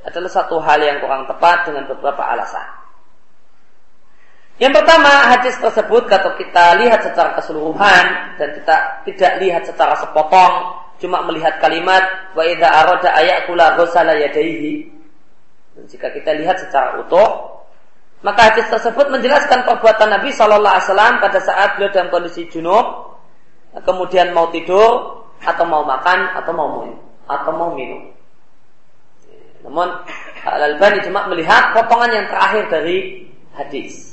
adalah satu hal yang kurang tepat dengan beberapa alasan. Yang pertama, hadis tersebut kalau kita lihat secara keseluruhan dan kita tidak lihat secara sepotong cuma melihat kalimat wa idza arada ayakula ghusala yadayhi. Jika kita lihat secara utuh, maka hadis tersebut menjelaskan perbuatan Nabi Shallallahu Alaihi Wasallam pada saat beliau dalam kondisi junub, kemudian mau tidur atau mau makan atau mau minum atau mau minum. Namun Al Albani cuma melihat potongan yang terakhir dari hadis.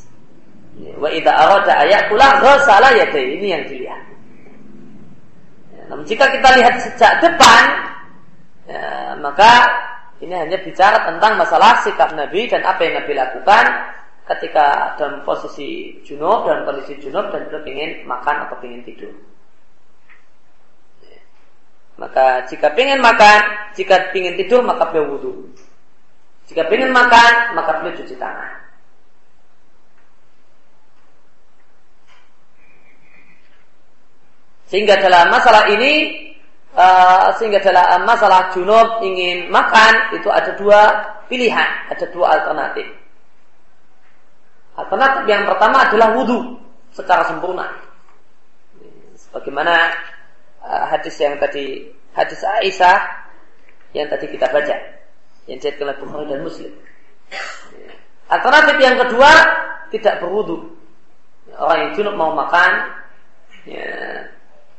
Wa idza arada ayakula ghusala yadayhi ini yang dilihat. Namun jika kita lihat sejak depan, ya, maka ini hanya bicara tentang masalah sikap Nabi dan apa yang Nabi lakukan ketika dalam posisi junub dan kondisi junub dan beliau ingin makan atau ingin tidur. Maka jika ingin makan, jika ingin tidur maka beliau wudhu. Jika ingin makan maka beliau cuci tangan. Sehingga dalam masalah ini uh, sehingga dalam masalah junub ingin makan itu ada dua pilihan, ada dua alternatif. Alternatif yang pertama adalah wudhu secara sempurna. Sebagaimana uh, hadis yang tadi hadis Aisyah yang tadi kita baca yang jadi oleh Bukhari dan Muslim. Alternatif yang kedua tidak berwudhu. Orang yang junub mau makan, ya,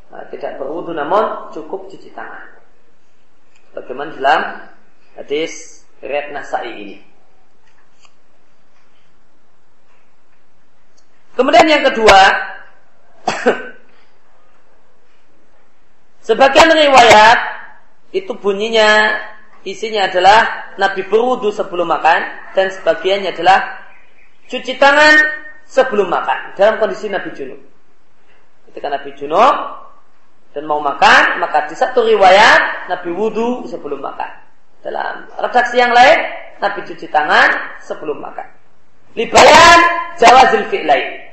tidak berwudu namun cukup cuci tangan. Bagaimana dalam hadis riwayat Nasai ini. Kemudian yang kedua, sebagian riwayat itu bunyinya isinya adalah Nabi berwudu sebelum makan dan sebagiannya adalah cuci tangan sebelum makan dalam kondisi Nabi junub. Ketika Nabi junub, dan mau makan, maka di satu riwayat Nabi wudhu sebelum makan. Dalam redaksi yang lain, Nabi cuci tangan sebelum makan. Libayan jawazil fi'lain.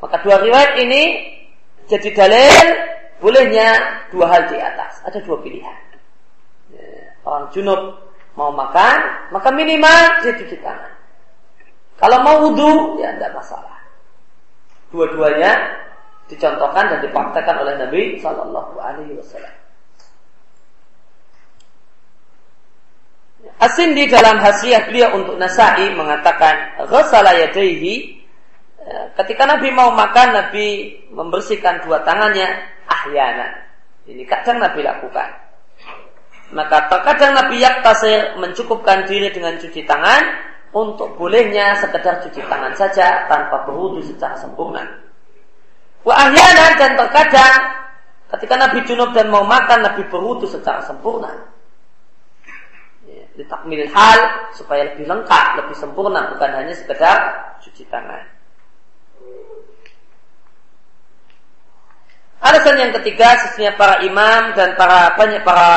Maka dua riwayat ini jadi dalil bolehnya dua hal di atas. Ada dua pilihan. Ya, orang junub mau makan, maka minimal dia cuci tangan. Kalau mau wudhu, ya tidak masalah. Dua-duanya dicontohkan dan dipraktekkan oleh Nabi Shallallahu Alaihi Wasallam. Asin di dalam hasiah beliau untuk Nasai mengatakan ghasala yadaihi ketika Nabi mau makan Nabi membersihkan dua tangannya ahyana. Ini kadang Nabi lakukan. Maka terkadang Nabi yaktasir mencukupkan diri dengan cuci tangan untuk bolehnya sekedar cuci tangan saja tanpa berwudu secara sempurna. Wa ahyanan dan terkadang ketika Nabi junub dan mau makan Nabi berwudu secara sempurna. Ya, ditakmil hal supaya lebih lengkap, lebih sempurna bukan hanya sekedar cuci tangan. Alasan yang ketiga sesungguhnya para imam dan para banyak para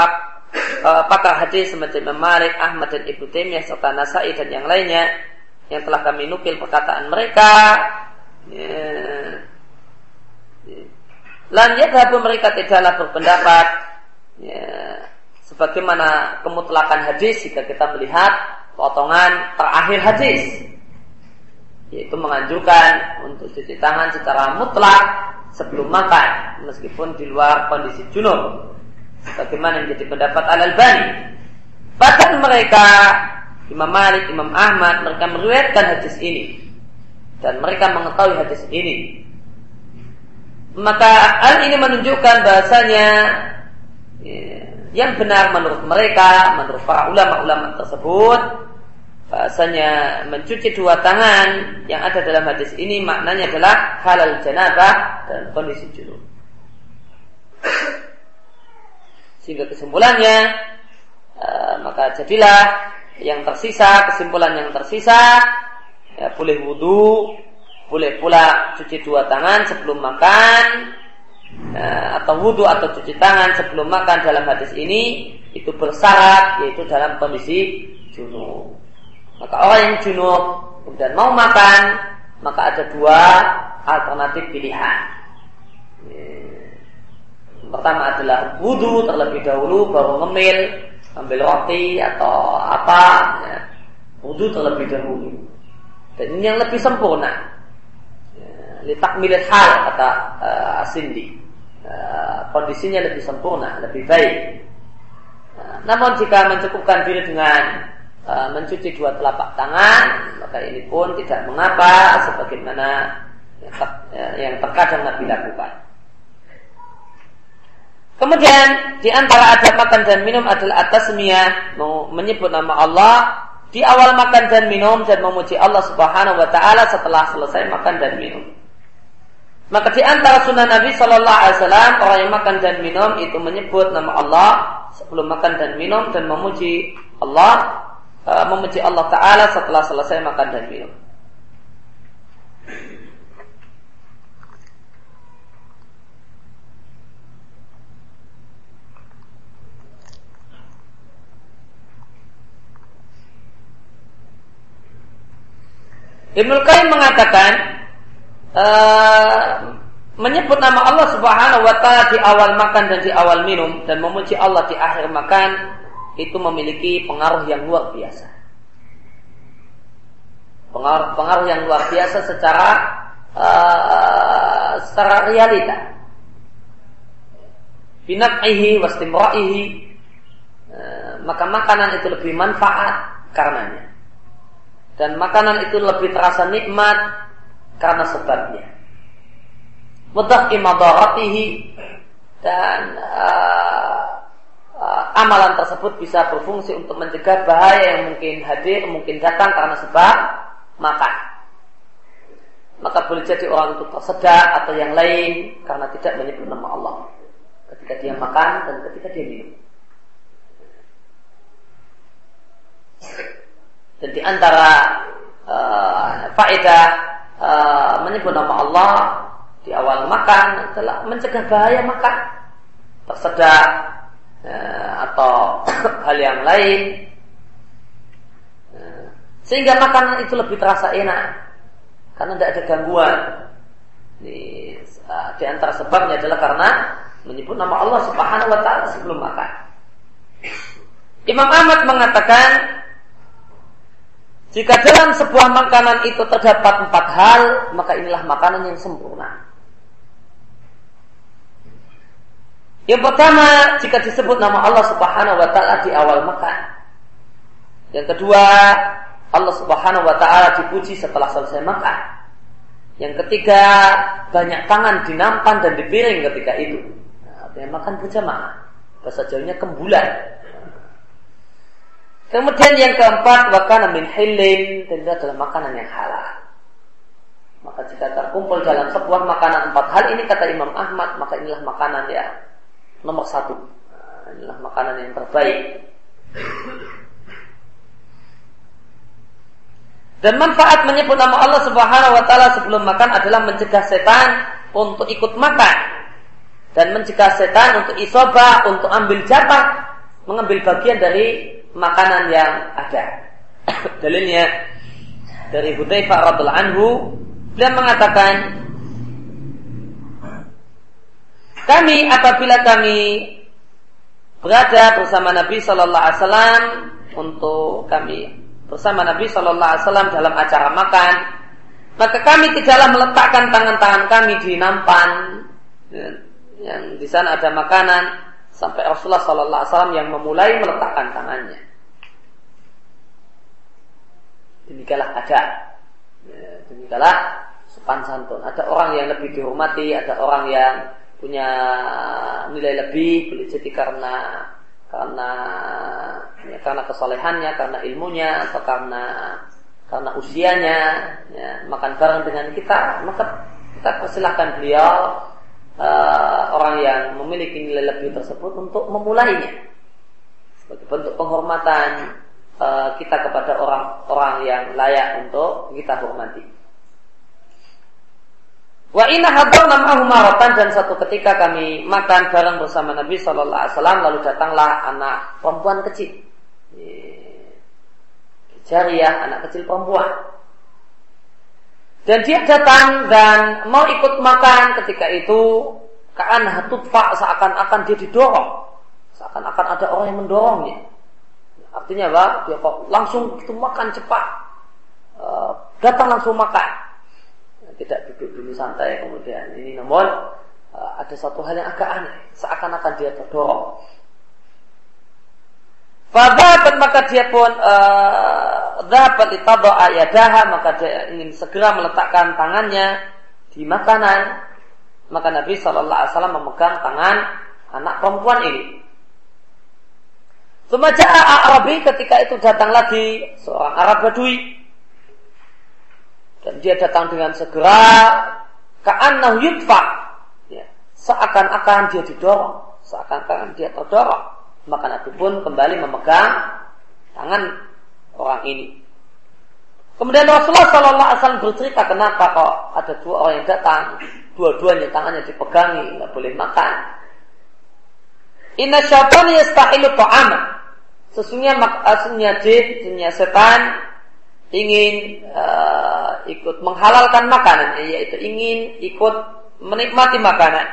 uh, pakar hadis semacam Imam Malik, Ahmad dan Ibnu Taimiyah serta Nasai dan yang lainnya yang telah kami nukil perkataan mereka ya, Lan yadhabu mereka tidaklah berpendapat ya, sebagaimana kemutlakan hadis jika kita melihat potongan terakhir hadis yaitu menganjurkan untuk cuci tangan secara mutlak sebelum makan meskipun di luar kondisi junub. Sebagaimana yang jadi pendapat Al-Albani. Bahkan mereka Imam Malik, Imam Ahmad mereka meriwayatkan hadis ini. Dan mereka mengetahui hadis ini maka hal ini menunjukkan bahasanya ya, yang benar menurut mereka, menurut para ulama-ulama tersebut, bahasanya mencuci dua tangan yang ada dalam hadis ini maknanya adalah halal janabah dan kondisi junub. Sehingga kesimpulannya uh, maka jadilah yang tersisa, kesimpulan yang tersisa ya, boleh wudhu, boleh pula cuci dua tangan sebelum makan, Nah, atau wudhu atau cuci tangan sebelum makan dalam hadis ini itu bersyarat yaitu dalam kondisi junub. Maka orang yang junub kemudian mau makan maka ada dua alternatif pilihan. Pertama adalah wudhu terlebih dahulu baru ngemil, ambil roti atau apa, ya. wudhu terlebih dahulu. Dan ini yang lebih sempurna. Litakmilit hal kata uh, Asindi. Eh, kondisinya lebih sempurna, lebih baik. Eh, namun jika mencukupkan diri dengan uh, mencuci dua telapak tangan, maka ini pun tidak mengapa, sebagaimana yang, ter, yang terkadang Nabi lakukan. Kemudian di antara adab makan dan minum adalah atas mau menyebut nama Allah di awal makan dan minum dan memuji Allah Subhanahu wa taala setelah selesai makan dan minum. Maka di antara sunnah Nabi Shallallahu Alaihi Wasallam orang yang makan dan minum itu menyebut nama Allah sebelum makan dan minum dan memuji Allah, uh, memuji Allah Taala setelah selesai makan dan minum. Ibnu Qayyim mengatakan uh, menyebut nama Allah Subhanahu wa taala di awal makan dan di awal minum dan memuji Allah di akhir makan itu memiliki pengaruh yang luar biasa. Pengaruh, pengaruh yang luar biasa secara uh, secara realita. Binak'ihi wastimra'ihi uh, maka makanan itu lebih manfaat karenanya. Dan makanan itu lebih terasa nikmat karena sebabnya. Mudah imadaratihi dan uh, uh, amalan tersebut bisa berfungsi untuk mencegah bahaya yang mungkin hadir, mungkin datang karena sebab makan. Maka boleh jadi orang itu tersedak atau yang lain karena tidak menyebut nama Allah ketika dia makan dan ketika dia minum. Dan di antara uh, faedah uh, menyebut nama Allah di awal makan adalah mencegah bahaya makan tersedak uh, atau hal yang lain uh, sehingga makanan itu lebih terasa enak karena tidak ada gangguan di, di antara sebabnya adalah karena menyebut nama Allah Subhanahu wa taala sebelum makan. Imam Ahmad mengatakan jika dalam sebuah makanan itu terdapat empat hal, maka inilah makanan yang sempurna. Yang pertama, jika disebut nama Allah Subhanahu wa taala di awal makan. Yang kedua, Allah Subhanahu wa taala dipuji setelah selesai makan. Yang ketiga, banyak tangan dinampan dan dipiring ketika itu. Nah, makan berjamaah. Bahasa jauhnya kembulan. Kemudian yang keempat, wakana min hilin, dan itu adalah makanan yang halal. Maka jika terkumpul dalam sebuah makanan empat hal ini kata Imam Ahmad, maka inilah makanan yang nomor satu. Nah, inilah makanan yang terbaik. Dan manfaat menyebut nama Allah Subhanahu wa taala sebelum makan adalah mencegah setan untuk ikut makan dan mencegah setan untuk isoba untuk ambil jatah mengambil bagian dari makanan yang ada. Dalilnya dari Hudzaifah radhiallahu anhu beliau mengatakan kami apabila kami berada bersama Nabi Shallallahu Alaihi Wasallam untuk kami bersama Nabi Shallallahu Alaihi Wasallam dalam acara makan, maka kami tidaklah meletakkan tangan-tangan kami di nampan ya, yang di sana ada makanan sampai Rasulullah Shallallahu Alaihi Wasallam yang memulai meletakkan tangannya. Demikianlah ada, ya, demikianlah sopan santun. Ada orang yang lebih dihormati, ada orang yang punya nilai lebih boleh jadi karena karena ya, karena kesolehannya, karena ilmunya, atau karena karena usianya, ya, makan bareng dengan kita, maka kita persilahkan beliau uh, orang yang memiliki nilai lebih tersebut untuk memulainya sebagai bentuk penghormatan uh, kita kepada orang-orang yang layak untuk kita hormati. Wa inna hadarna ma'ahu maratan dan satu ketika kami makan bareng bersama Nabi Shallallahu Alaihi Wasallam lalu datanglah anak perempuan kecil, jariah anak kecil perempuan. Dan dia datang dan mau ikut makan ketika itu kaan hatutfa seakan-akan dia didorong, seakan-akan ada orang yang mendorongnya. Artinya apa? Dia kok langsung itu makan cepat, uh, datang langsung makan. Tidak duduk dulu santai kemudian. Ini namun uh, ada satu hal yang agak aneh. Seakan-akan dia terdorong Fadhabat maka dia pun dapat uh, ditado ayadaha maka dia ingin segera meletakkan tangannya di makanan. Maka Nabi Wasallam memegang tangan anak perempuan ini. Semaja Arabi ketika itu datang lagi seorang Arab Badui. Dan dia datang dengan segera ka'annahu yudfa ya, seakan-akan dia didorong seakan-akan dia terdorong maka Nabi pun kembali memegang tangan orang ini. Kemudian Rasulullah Shallallahu Alaihi Wasallam bercerita kenapa kok ada dua orang yang datang? Dua-duanya tangannya dipegangi nggak boleh makan. Inna syaitan yastahilu ta'ama Sesungguhnya sesungguhnya jin, sesungguhnya setan ingin uh, ikut menghalalkan makanan, yaitu ingin ikut menikmati makanan.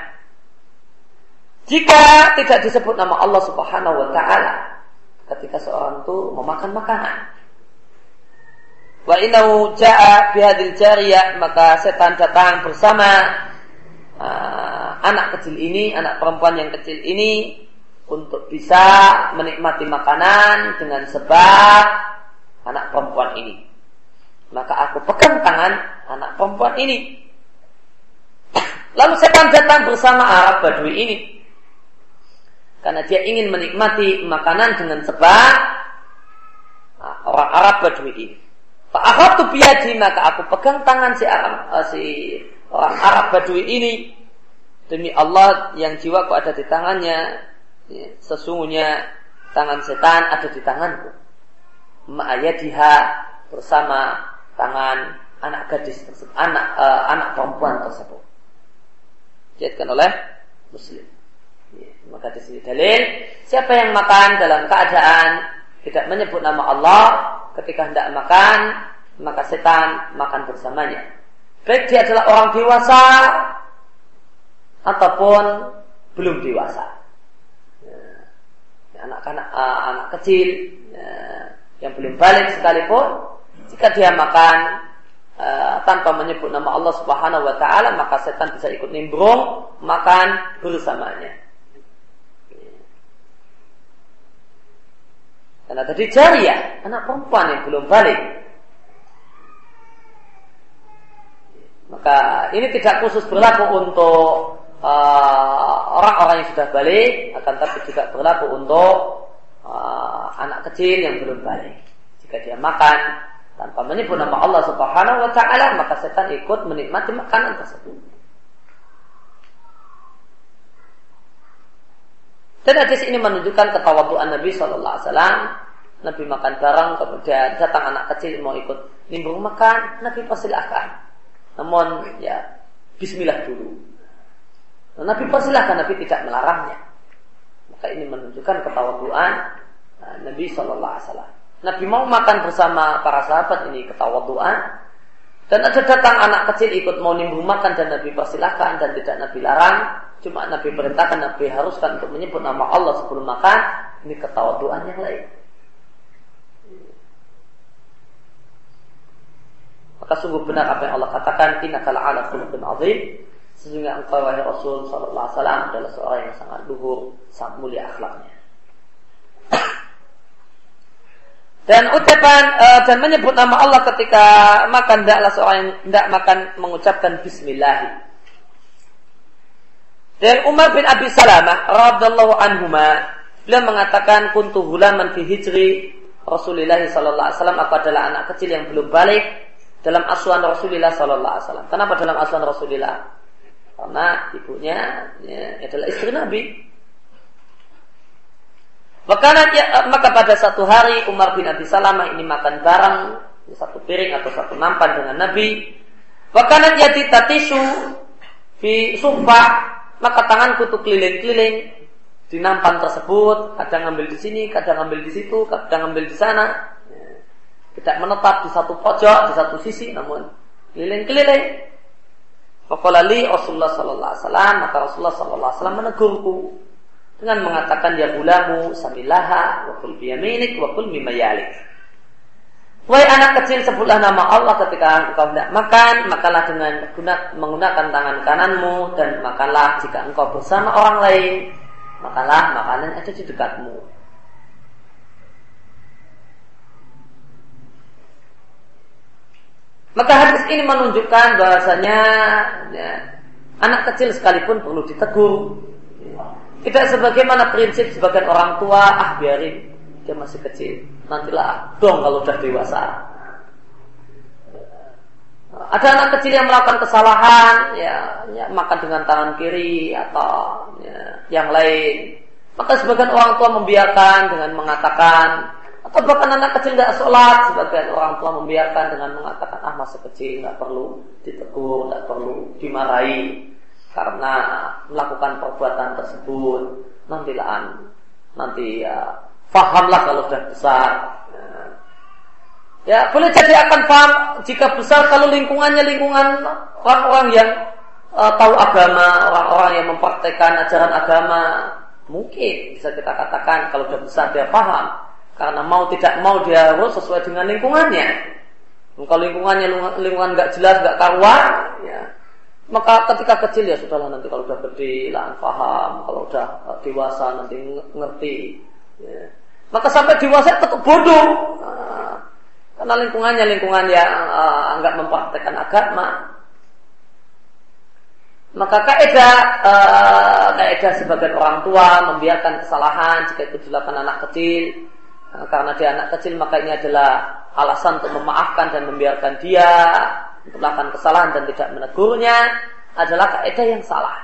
Jika tidak disebut nama Allah Subhanahu wa taala ketika seorang itu memakan makanan. Wa innahu jaa bihadil jariyah maka setan datang bersama uh, anak kecil ini, anak perempuan yang kecil ini untuk bisa menikmati makanan dengan sebab anak perempuan ini. Maka aku pegang tangan anak perempuan ini. Lalu setan datang bersama Arab Badui ini. Karena dia ingin menikmati makanan dengan sebab nah, orang Arab Badui ini. Pak tu biadi maka aku pegang tangan si Arab, uh, si orang Arab Badui ini demi Allah yang jiwaku ada di tangannya ya, sesungguhnya tangan setan ada di tanganku ma'ayadiha bersama tangan anak gadis tersebut, anak uh, anak perempuan tersebut. Diatkan oleh Muslim. Ya, maka di sini dalil siapa yang makan dalam keadaan tidak menyebut nama Allah ketika hendak makan maka setan makan bersamanya. Baik dia adalah orang dewasa ataupun belum dewasa. Ya, anak-anak uh, anak kecil ya, yang belum balik sekalipun jika dia makan uh, tanpa menyebut nama Allah Subhanahu wa taala, maka setan bisa ikut nimbrung makan bersamanya. Karena tadi jariah, anak perempuan yang belum balik. Maka ini tidak khusus berlaku untuk eh, orang-orang uh, yang sudah balik, akan tapi juga berlaku untuk uh, anak kecil yang belum balik. Jika dia makan tanpa menyebut nama Allah Subhanahu wa taala maka setan ikut menikmati makanan tersebut. Dan hadis ini menunjukkan ketawaduan Nabi Shallallahu Alaihi Wasallam. Nabi makan barang, kemudian datang anak kecil mau ikut nimbrung makan, Nabi persilahkan. Namun ya Bismillah dulu. Nabi persilahkan, Nabi tidak melarangnya. Maka ini menunjukkan ketawaduan uh, Nabi Shallallahu Alaihi Wasallam. Nabi mau makan bersama para sahabat ini ketawa doa dan ada datang anak kecil ikut mau nimbung makan dan Nabi persilahkan dan tidak Nabi larang cuma Nabi perintahkan, Nabi haruskan untuk menyebut nama Allah sebelum makan, ini ketawaduan yang lain. Maka sungguh benar apa yang Allah katakan, Inna kala ala khuluqin azim. Sesungguhnya engkau wahai Rasul Wasallam adalah seorang yang sangat luhur, sangat mulia akhlaknya. Dan ucapan uh, dan menyebut nama Allah ketika makan tidaklah seorang yang tidak makan mengucapkan Bismillah. Dan Umar bin Abi Salamah radhiyallahu anhuma beliau mengatakan kuntu hulaman fi hijri Rasulullah sallallahu alaihi wasallam aku adalah anak kecil yang belum balik dalam asuhan Rasulullah sallallahu alaihi wasallam. Kenapa dalam asuhan Rasulullah? Karena ibunya ya, adalah istri Nabi. Maka, ya, maka pada satu hari Umar bin Abi Salamah ini makan bareng satu piring atau satu nampan dengan Nabi. Wakana yati tatisu fi sumpah maka tanganku tuh keliling-keliling di nampan tersebut, kadang ngambil di sini, kadang ngambil di situ, kadang ngambil di sana. Tidak menetap di satu pojok, di satu sisi, namun keliling-keliling. Fakolali Rasulullah Sallallahu Alaihi Wasallam maka Rasulullah Sallallahu Alaihi Wasallam menegurku dengan mengatakan ya bulamu samilaha wa kul biyaminik wa kul mimayalik. Wahai anak kecil sebutlah nama Allah ketika engkau tidak makan, makalah dengan menggunakan tangan kananmu dan makanlah jika engkau bersama orang lain, makalah makanan ada di dekatmu. Maka hadis ini menunjukkan bahasanya ya, anak kecil sekalipun perlu ditegur. Tidak sebagaimana prinsip sebagian orang tua, ah biarin dia masih kecil. Nantilah dong kalau sudah dewasa. Ada anak kecil yang melakukan kesalahan, ya, ya makan dengan tangan kiri atau ya, yang lain. Maka sebagian orang tua membiarkan dengan mengatakan, atau bahkan anak kecil tidak sholat, sebagian orang tua membiarkan dengan mengatakan, ah masih kecil, nggak perlu ditegur, nggak perlu dimarahi karena melakukan perbuatan tersebut. Nantilah nanti ya Fahamlah kalau sudah besar. Ya, boleh jadi akan paham jika besar kalau lingkungannya lingkungan orang-orang yang uh, tahu agama, orang-orang yang mempraktekkan ajaran agama, mungkin bisa kita katakan kalau sudah besar dia paham. Karena mau tidak mau dia harus sesuai dengan lingkungannya. Kalau lingkungannya lingkungan nggak jelas, nggak karuan, ya, maka ketika kecil ya sudahlah nanti kalau sudah gede lah paham, kalau sudah dewasa nanti ngerti. Ya. Maka sampai dewasa tetap bodoh. Nah, karena lingkungannya lingkungan yang uh, enggak mempraktekkan agama. Maka kaidah uh, kaidah sebagian orang tua membiarkan kesalahan jika itu dilakukan anak kecil karena dia anak kecil maka ini adalah alasan untuk memaafkan dan membiarkan dia melakukan kesalahan dan tidak menegurnya adalah kaidah yang salah.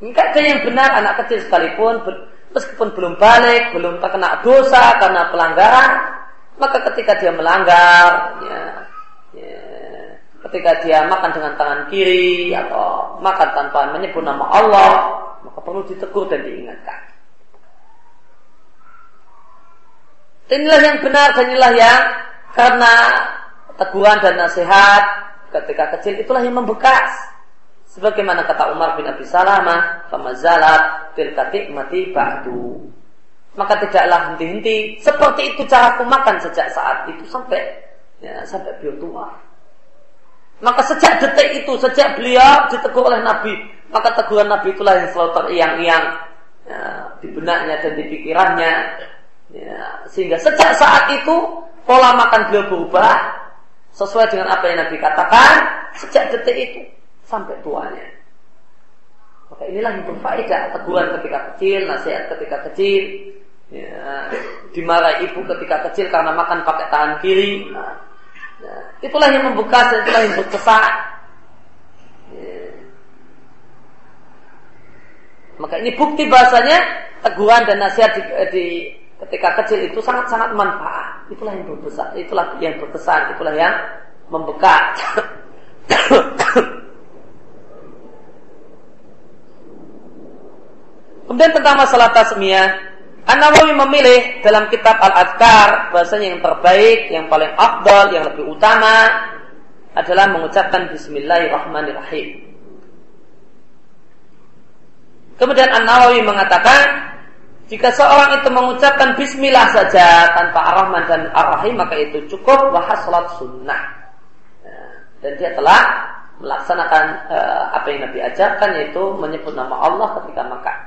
Ini kaidah yang benar anak kecil sekalipun meskipun belum balik, belum terkena dosa karena pelanggaran, maka ketika dia melanggar, ya, ya, ketika dia makan dengan tangan kiri atau makan tanpa menyebut nama Allah, maka perlu ditegur dan diingatkan. Inilah yang benar dan inilah yang karena teguran dan nasihat ketika kecil itulah yang membekas. Sebagaimana kata Umar bin Abi Salamah, "Famazalat tilka mati ba'du." Maka tidaklah henti-henti seperti itu cara aku makan sejak saat itu sampai ya, sampai beliau tua. Maka sejak detik itu, sejak beliau ditegur oleh Nabi, maka teguran Nabi itulah yang selalu teriang-iang ya, di benaknya dan di pikirannya. Ya, sehingga sejak saat itu pola makan beliau berubah sesuai dengan apa yang Nabi katakan sejak detik itu sampai tuanya. Maka inilah yang berfaedah teguran ketika kecil, nasihat ketika kecil, ya, dimarahi ibu ketika kecil karena makan pakai tangan kiri. Nah, ya, itulah yang membekas dan itulah yang berkesan. Ya. Maka ini bukti bahasanya teguran dan nasihat di, di ketika kecil itu sangat-sangat manfaat. Itulah yang berkesan, itulah yang berkesan, itulah yang membekas. Kemudian tentang masalah tasmiyah, An-Nawawi memilih dalam kitab Al-Adkar bahasanya yang terbaik, yang paling afdal, yang lebih utama adalah mengucapkan Bismillahirrahmanirrahim. Kemudian An Nawawi mengatakan jika seorang itu mengucapkan Bismillah saja tanpa Ar-Rahman dan Ar-Rahim maka itu cukup wahas salat sunnah. Ya, dan dia telah melaksanakan uh, apa yang Nabi ajarkan yaitu menyebut nama Allah ketika makan.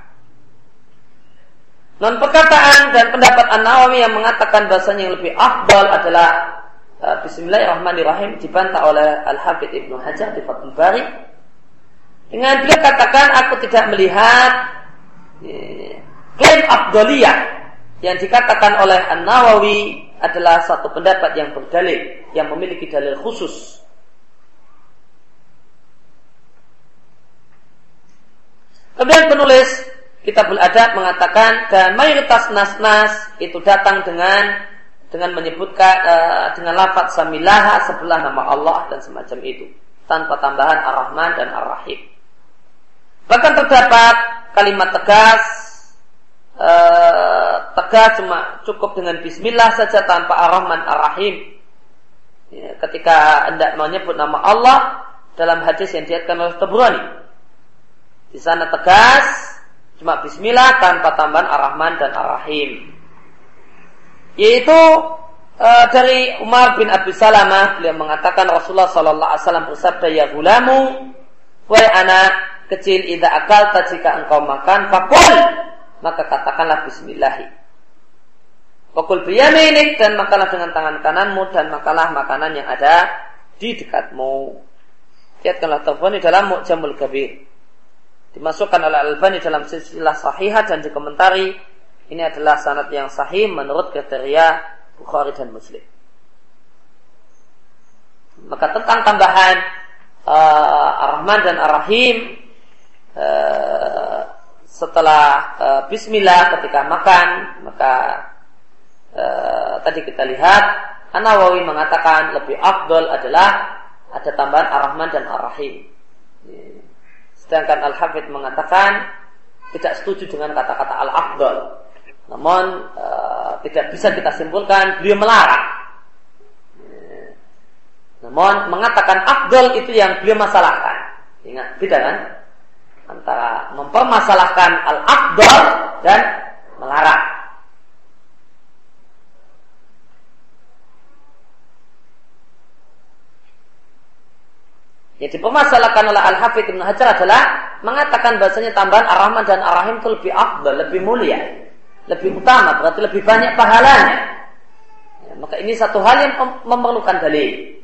Non perkataan dan pendapat An Nawawi yang mengatakan bahasanya yang lebih afdal adalah uh, Bismillahirrahmanirrahim dibantah oleh Al Hafidh Ibnu Hajar di Fathul Bari dengan beliau katakan aku tidak melihat ya, klaim abdoliyah yang dikatakan oleh An Nawawi adalah satu pendapat yang berdalil yang memiliki dalil khusus. Kemudian penulis Kitabul Adab mengatakan dan mayoritas nas-nas itu datang dengan dengan menyebutkan uh, dengan lafaz samilaha sebelah nama Allah dan semacam itu tanpa tambahan Ar-Rahman dan Ar-Rahim. Bahkan terdapat kalimat tegas uh, tegas cuma cukup dengan Bismillah saja tanpa Ar-Rahman Ar-Rahim. Ya, ketika anda menyebut nama Allah dalam hadis yang diatkan oleh Tabrani. Di sana tegas cuma Bismillah tanpa tambahan Ar-Rahman dan Ar-Rahim. Yaitu uh, dari Umar bin Abi Salamah beliau mengatakan Rasulullah Sallallahu Alaihi Wasallam bersabda ya gulamu wahai anak kecil idza akalta jika engkau makan fakul maka katakanlah bismillahi. Fakul biyaminik dan makanlah dengan tangan kananmu dan makanlah makanan yang ada di dekatmu. Lihatkanlah Tafwani dalam Mu'jamul Kabir. Dimasukkan oleh Al-Albani dalam silsilah sahihah dan dikomentari ini adalah sanad yang sahih menurut kriteria Bukhari dan Muslim. Maka tentang tambahan uh, Ar-Rahman dan Ar-Rahim Eh, setelah uh, Bismillah ketika makan maka uh, tadi kita lihat An-Nawawi mengatakan lebih afdol adalah ada tambahan Ar-Rahman dan Ar-Rahim. Sedangkan Al-Hafidh mengatakan tidak setuju dengan kata-kata Al-Afdol. Namun uh, tidak bisa kita simpulkan beliau melarang. Namun mengatakan afdol itu yang beliau masalahkan. Ingat, beda kan? Antara mempermasalahkan al-afdal dan melarang. Yang dipermasalahkan oleh Al-Hafidh Ibn Hajar adalah mengatakan bahasanya tambahan Ar-Rahman dan Ar-Rahim itu lebih afdal, lebih mulia, lebih utama, berarti lebih banyak pahalanya. Ya, maka ini satu hal yang memerlukan dalil.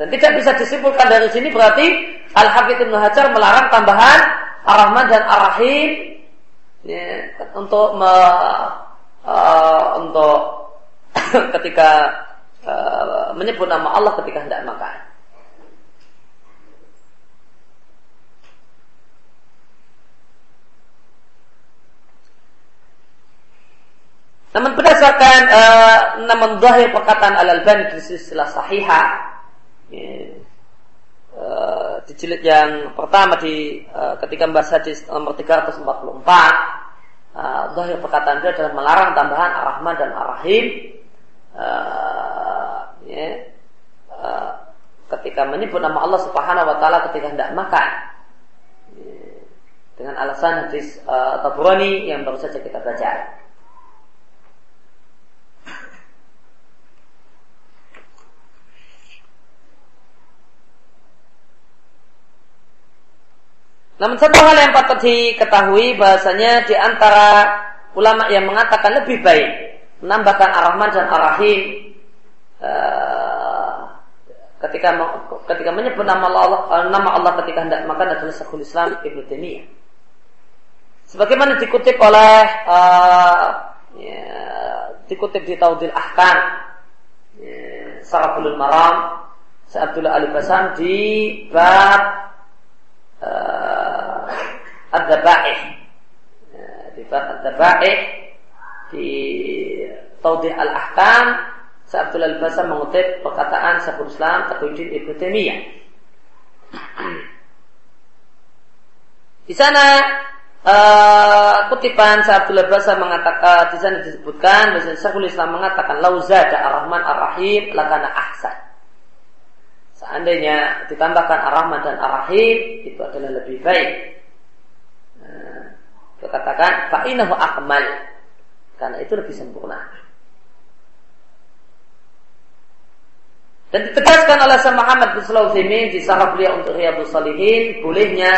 Dan tidak bisa disimpulkan dari sini berarti Al-Hafidh Ibn Hajar melarang tambahan Ar-Rahman dan Ar-Rahim ya, untuk me, uh, untuk ketika uh, menyebut nama Allah ketika hendak makan. Namun berdasarkan uh, namun zahir perkataan Al-Albani di silsilah sahihah. Uh, di jilid yang pertama di uh, ketika membahas hadis nomor 344 uh, zahir perkataan dia adalah melarang tambahan Ar-Rahman dan Ar-Rahim. Uh, ya, uh, ketika menyebut nama Allah Subhanahu wa taala ketika hendak makan. Ya, dengan alasan hadis uh, Taburani yang baru saja kita baca. Namun satu hal yang patut diketahui bahasanya di antara ulama yang mengatakan lebih baik menambahkan Ar-Rahman dan Ar-Rahim uh, ketika ketika menyebut nama Allah uh, nama Allah ketika hendak makan adalah Syekhul Islam Ibnu Taimiyah. Sebagaimana dikutip oleh uh, ya, dikutip di Taudil Ahkam ya, Sarafulul Maram Abdullah Ali Basam di bab uh, Ad-Dabaih ya, di bab Ad-Dabaih di Taudih Al-Ahkam Sa'abdul Al-Basam mengutip perkataan Syekhul Islam Taqiyuddin Ibnu Taimiyah. Di sana uh, kutipan Sa'abdul Al-Basam mengatakan uh, di sana disebutkan bahwa Syekhul Islam mengatakan lauzada ar-Rahman ar-Rahim lakana ahsan. seandainya ditambahkan Ar-Rahman dan Ar-Rahim itu adalah lebih baik. Katakan fa'inahu akmal karena itu lebih sempurna. Dan ditegaskan oleh Syekh Muhammad bin Sulaiman di sarah beliau untuk Riyadhus Salihin bolehnya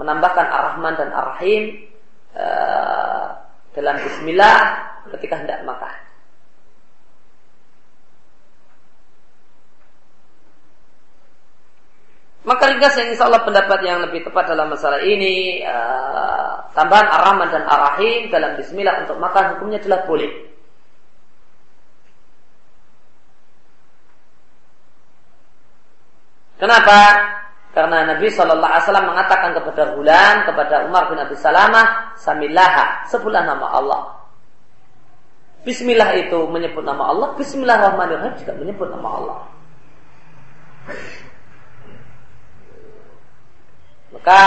menambahkan Ar-Rahman dan Ar-Rahim uh, dalam bismillah ketika hendak makan. Maka ringkas yang insya Allah pendapat yang lebih tepat dalam masalah ini uh, tambahan Ar-Rahman dan Ar-Rahim dalam Bismillah untuk makan hukumnya adalah boleh. Kenapa? Karena Nabi Shallallahu Alaihi Wasallam mengatakan kepada bulan kepada Umar bin Abi Salamah, Samillaha, sebulan nama Allah. Bismillah itu menyebut nama Allah, Bismillahirrahmanirrahim juga menyebut nama Allah. Maka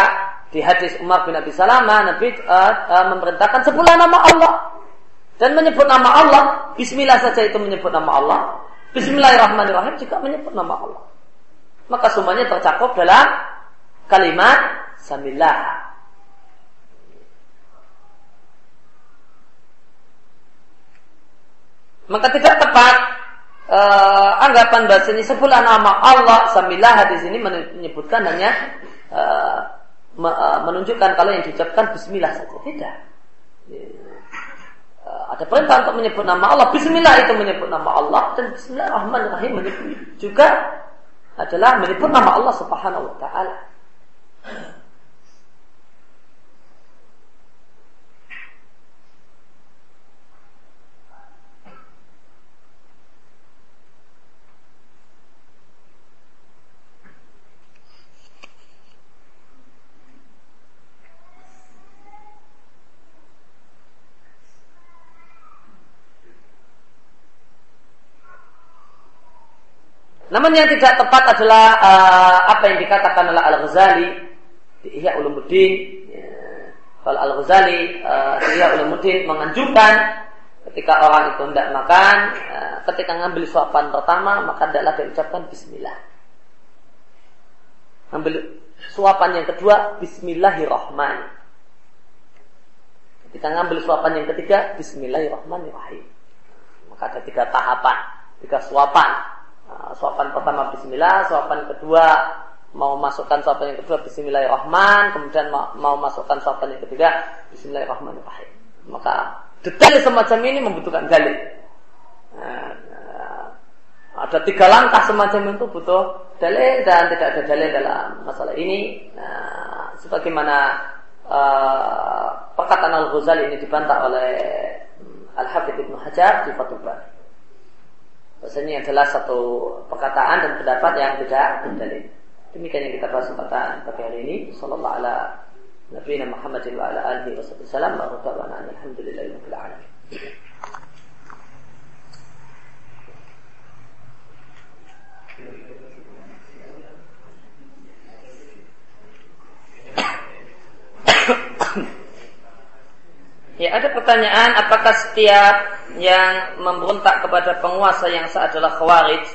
di hadis Umar bin Abi Salamah, Nabi uh, uh, memerintahkan sebulan nama Allah dan menyebut nama Allah. Bismillah saja itu menyebut nama Allah. Bismillahirrahmanirrahim juga menyebut nama Allah maka semuanya tercakup dalam kalimat samillah. Maka tidak tepat uh, anggapan bahasanya sebulan nama Allah samillah di sini menyebutkan hanya uh, menunjukkan kalau yang diucapkan Bismillah saja tidak. Uh, ada perintah untuk menyebut nama Allah. Bismillah itu menyebut nama Allah dan Bismillahirrahmanirrahim menyebut juga adalah menyebut nama Allah Subhanahu wa taala. Namun yang tidak tepat adalah uh, apa yang dikatakan oleh Al-Ghazali di Ihya Ulumuddin. Ya. Kalau Al-Ghazali uh, di Ihya menganjurkan ketika orang itu tidak makan, uh, ketika ngambil suapan pertama maka adalah diucapkan Bismillah. Ambil suapan yang kedua Bismillahirrahmanirrahim. Ketika ngambil suapan yang ketiga Bismillahirrahmanirrahim. Maka ada tiga tahapan, tiga suapan suapan pertama bismillah, suapan kedua mau masukkan suapan yang kedua bismillahirrahman, kemudian mau, masukkan suapan yang ketiga bismillahirrahmanirrahim. Maka detail semacam ini membutuhkan dalil. Nah, nah, ada tiga langkah semacam itu butuh dalil dan tidak ada dalil dalam masalah ini. Nah, sebagaimana uh, perkataan Al-Ghazali ini dibantah oleh Al-Hafidh Ibnu Hajar di Fathul Bari. Bahasanya adalah satu perkataan dan pendapat yang tidak berdalil. Demikian yang kita bahas pada pagi hari ini. Sallallahu ala Nabi Muhammadin wa ala alihi wa sallam. Wa alhamdulillahirabbil alamin. Ya ada pertanyaan apakah setiap yang memberontak kepada penguasa yang sah adalah khawarij.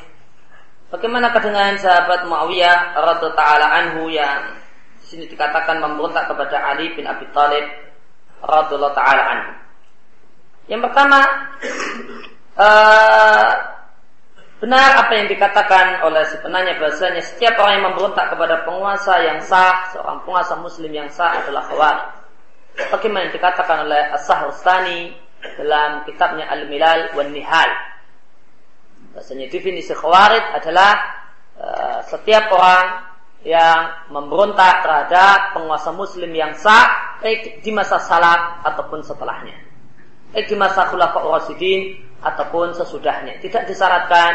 Bagaimana dengan sahabat Muawiyah radhiyallahu taala anhu yang sini dikatakan memberontak kepada Ali bin Abi Thalib radhiyallahu taala anhu? Yang pertama uh, benar apa yang dikatakan oleh si penanya bahasanya setiap orang yang memberontak kepada penguasa yang sah, seorang penguasa muslim yang sah adalah khawarij. Bagaimana dikatakan oleh As-Sahrustani dalam kitabnya Al-Milal wan Nihal. Bahasanya definisi khawarij adalah uh, setiap orang yang memberontak terhadap penguasa muslim yang sah baik di masa salaf ataupun setelahnya. Baik di masa khulafaur rasyidin ataupun sesudahnya. Tidak disyaratkan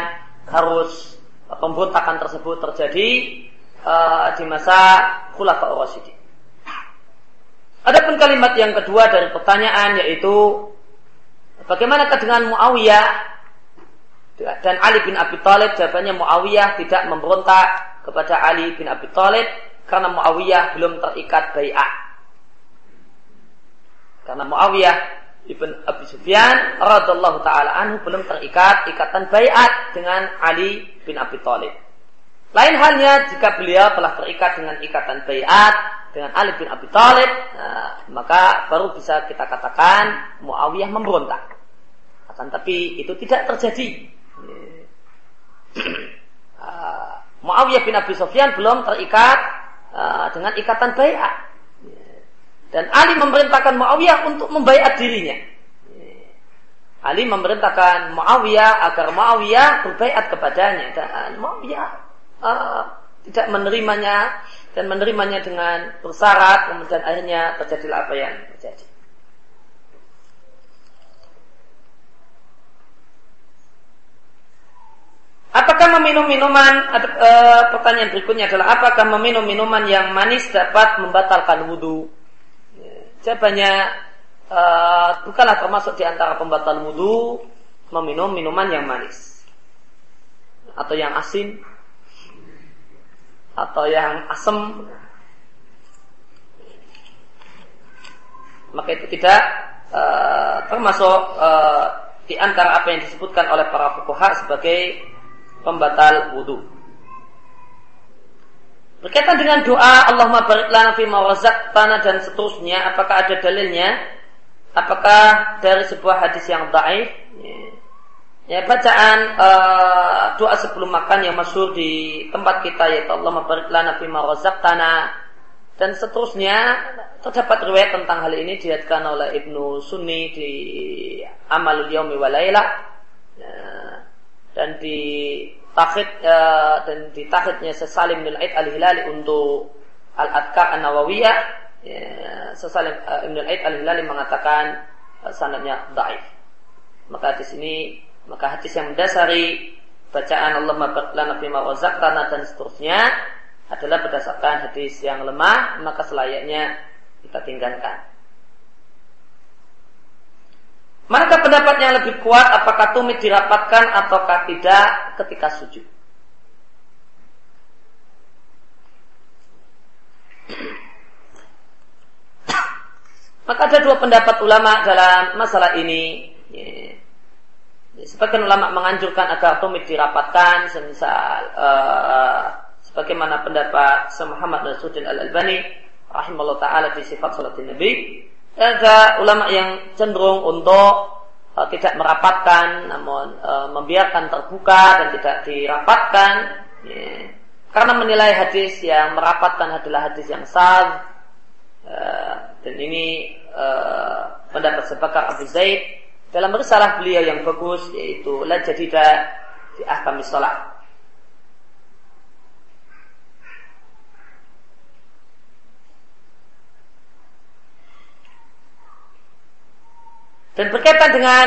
harus pemberontakan tersebut terjadi uh, di masa khulafaur rasyidin. Adapun kalimat yang kedua dari pertanyaan yaitu bagaimana dengan Muawiyah dan Ali bin Abi Thalib jawabannya Muawiyah tidak memberontak kepada Ali bin Abi Thalib karena Muawiyah belum terikat bai'ah. Karena Muawiyah ibn Abi Sufyan radhiallahu taala anhu belum terikat ikatan bai'at dengan Ali bin Abi Thalib. Lain halnya jika beliau telah terikat dengan ikatan bayat dengan Ali bin Abi Thalib, nah, maka baru bisa kita katakan Muawiyah memberontak. Akan tapi itu tidak terjadi. Uh, Muawiyah bin Abi Sufyan belum terikat uh, dengan ikatan bayat. Dan Ali memerintahkan Muawiyah untuk membayar dirinya. Ali memerintahkan Muawiyah agar Muawiyah berbaiat kepadanya dan Muawiyah uh, tidak menerimanya dan menerimanya dengan bersyarat kemudian akhirnya terjadilah apa yang terjadi. Apakah meminum minuman e, pertanyaan berikutnya adalah apakah meminum minuman yang manis dapat membatalkan wudhu? Jawabannya e, bukanlah termasuk di antara pembatal wudhu meminum minuman yang manis. Atau yang asin. Atau yang asam maka itu tidak uh, termasuk uh, di antara apa yang disebutkan oleh para fuqaha sebagai pembatal wudhu. Berkaitan dengan doa Allahumma barik lana fi tanah dan seterusnya, apakah ada dalilnya? Apakah dari sebuah hadis yang daif? Ya, bacaan uh, doa sebelum makan yang masyhur di tempat kita yaitu Allah mabarik lana fima tanah dan seterusnya terdapat riwayat tentang hal ini dilihatkan oleh Ibnu Sunni di Amalul Yaumi Walayla ya, dan di takhid ya, dan di takhidnya Sesalim bin Aid Al-Hilali untuk Al-Adkar An-Nawawiyah ya, Sesalim uh, Ibn Aid Al-Hilali mengatakan uh, sanadnya daif maka di sini maka hadis yang mendasari bacaan Allah lana fima tanah dan seterusnya adalah berdasarkan hadis yang lemah, maka selayaknya kita tinggalkan. Manakah pendapat yang lebih kuat apakah tumit dirapatkan ataukah tidak ketika sujud? Maka ada dua pendapat ulama dalam masalah ini. Sebagian ulama menganjurkan agar tumit dirapatkan, semisal uh, sebagaimana pendapat Syekh Muhammad Nasruddin Al Albani rahimahullah taala di sifat salat Nabi. Ada ulama yang cenderung untuk uh, tidak merapatkan, namun uh, membiarkan terbuka dan tidak dirapatkan, ya. karena menilai hadis yang merapatkan adalah hadis yang sah. Uh, dan ini uh, pendapat sebakar Abu Zaid dalam risalah beliau yang bagus yaitu la jadida di ahkam salat. Dan berkaitan dengan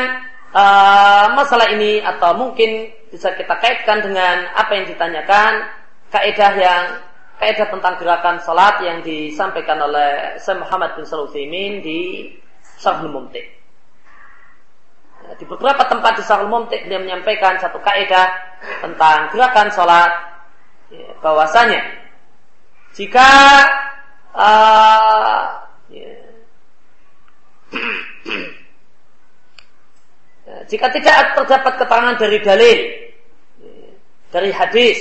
uh, masalah ini atau mungkin bisa kita kaitkan dengan apa yang ditanyakan kaidah yang kaidah tentang gerakan salat yang disampaikan oleh Syekh Muhammad bin Salusimin di Syarhul Mumtih di beberapa tempat di Sahul Mumtik dia menyampaikan satu kaidah tentang gerakan sholat ya, bahwasanya jika uh, jika tidak terdapat keterangan dari dalil ya, dari hadis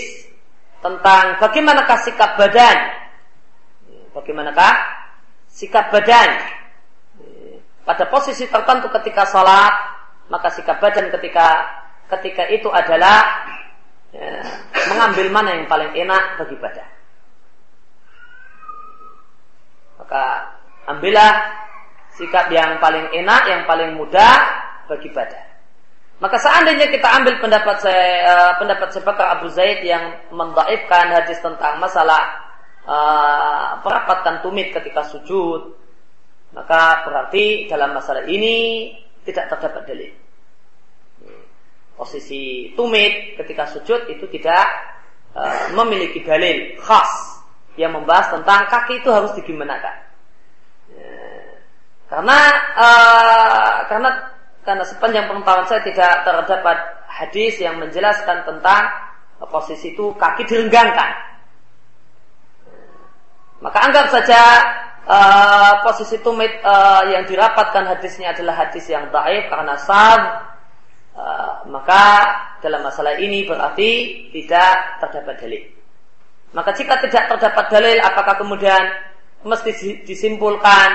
tentang bagaimanakah sikap badan ya, bagaimanakah sikap badan pada posisi tertentu ketika sholat maka sikap badan ketika ketika itu adalah ya, mengambil mana yang paling enak bagi badan. Maka ambillah sikap yang paling enak, yang paling mudah bagi badan. Maka seandainya kita ambil pendapat saya, uh, pendapat Sebakar Abu Zaid yang mendaifkan hadis tentang masalah uh, perapatan tumit ketika sujud, maka berarti dalam masalah ini tidak terdapat dalil. Posisi tumit ketika sujud itu tidak uh, memiliki dalil khas yang membahas tentang kaki itu harus digimanakan. Karena uh, karena karena sepanjang pengetahuan saya tidak terdapat hadis yang menjelaskan tentang posisi itu kaki direnggangkan. Maka anggap saja uh, posisi tumit uh, yang dirapatkan hadisnya adalah hadis yang baik karena sah uh, maka dalam masalah ini berarti tidak terdapat dalil. Maka jika tidak terdapat dalil, apakah kemudian mesti disimpulkan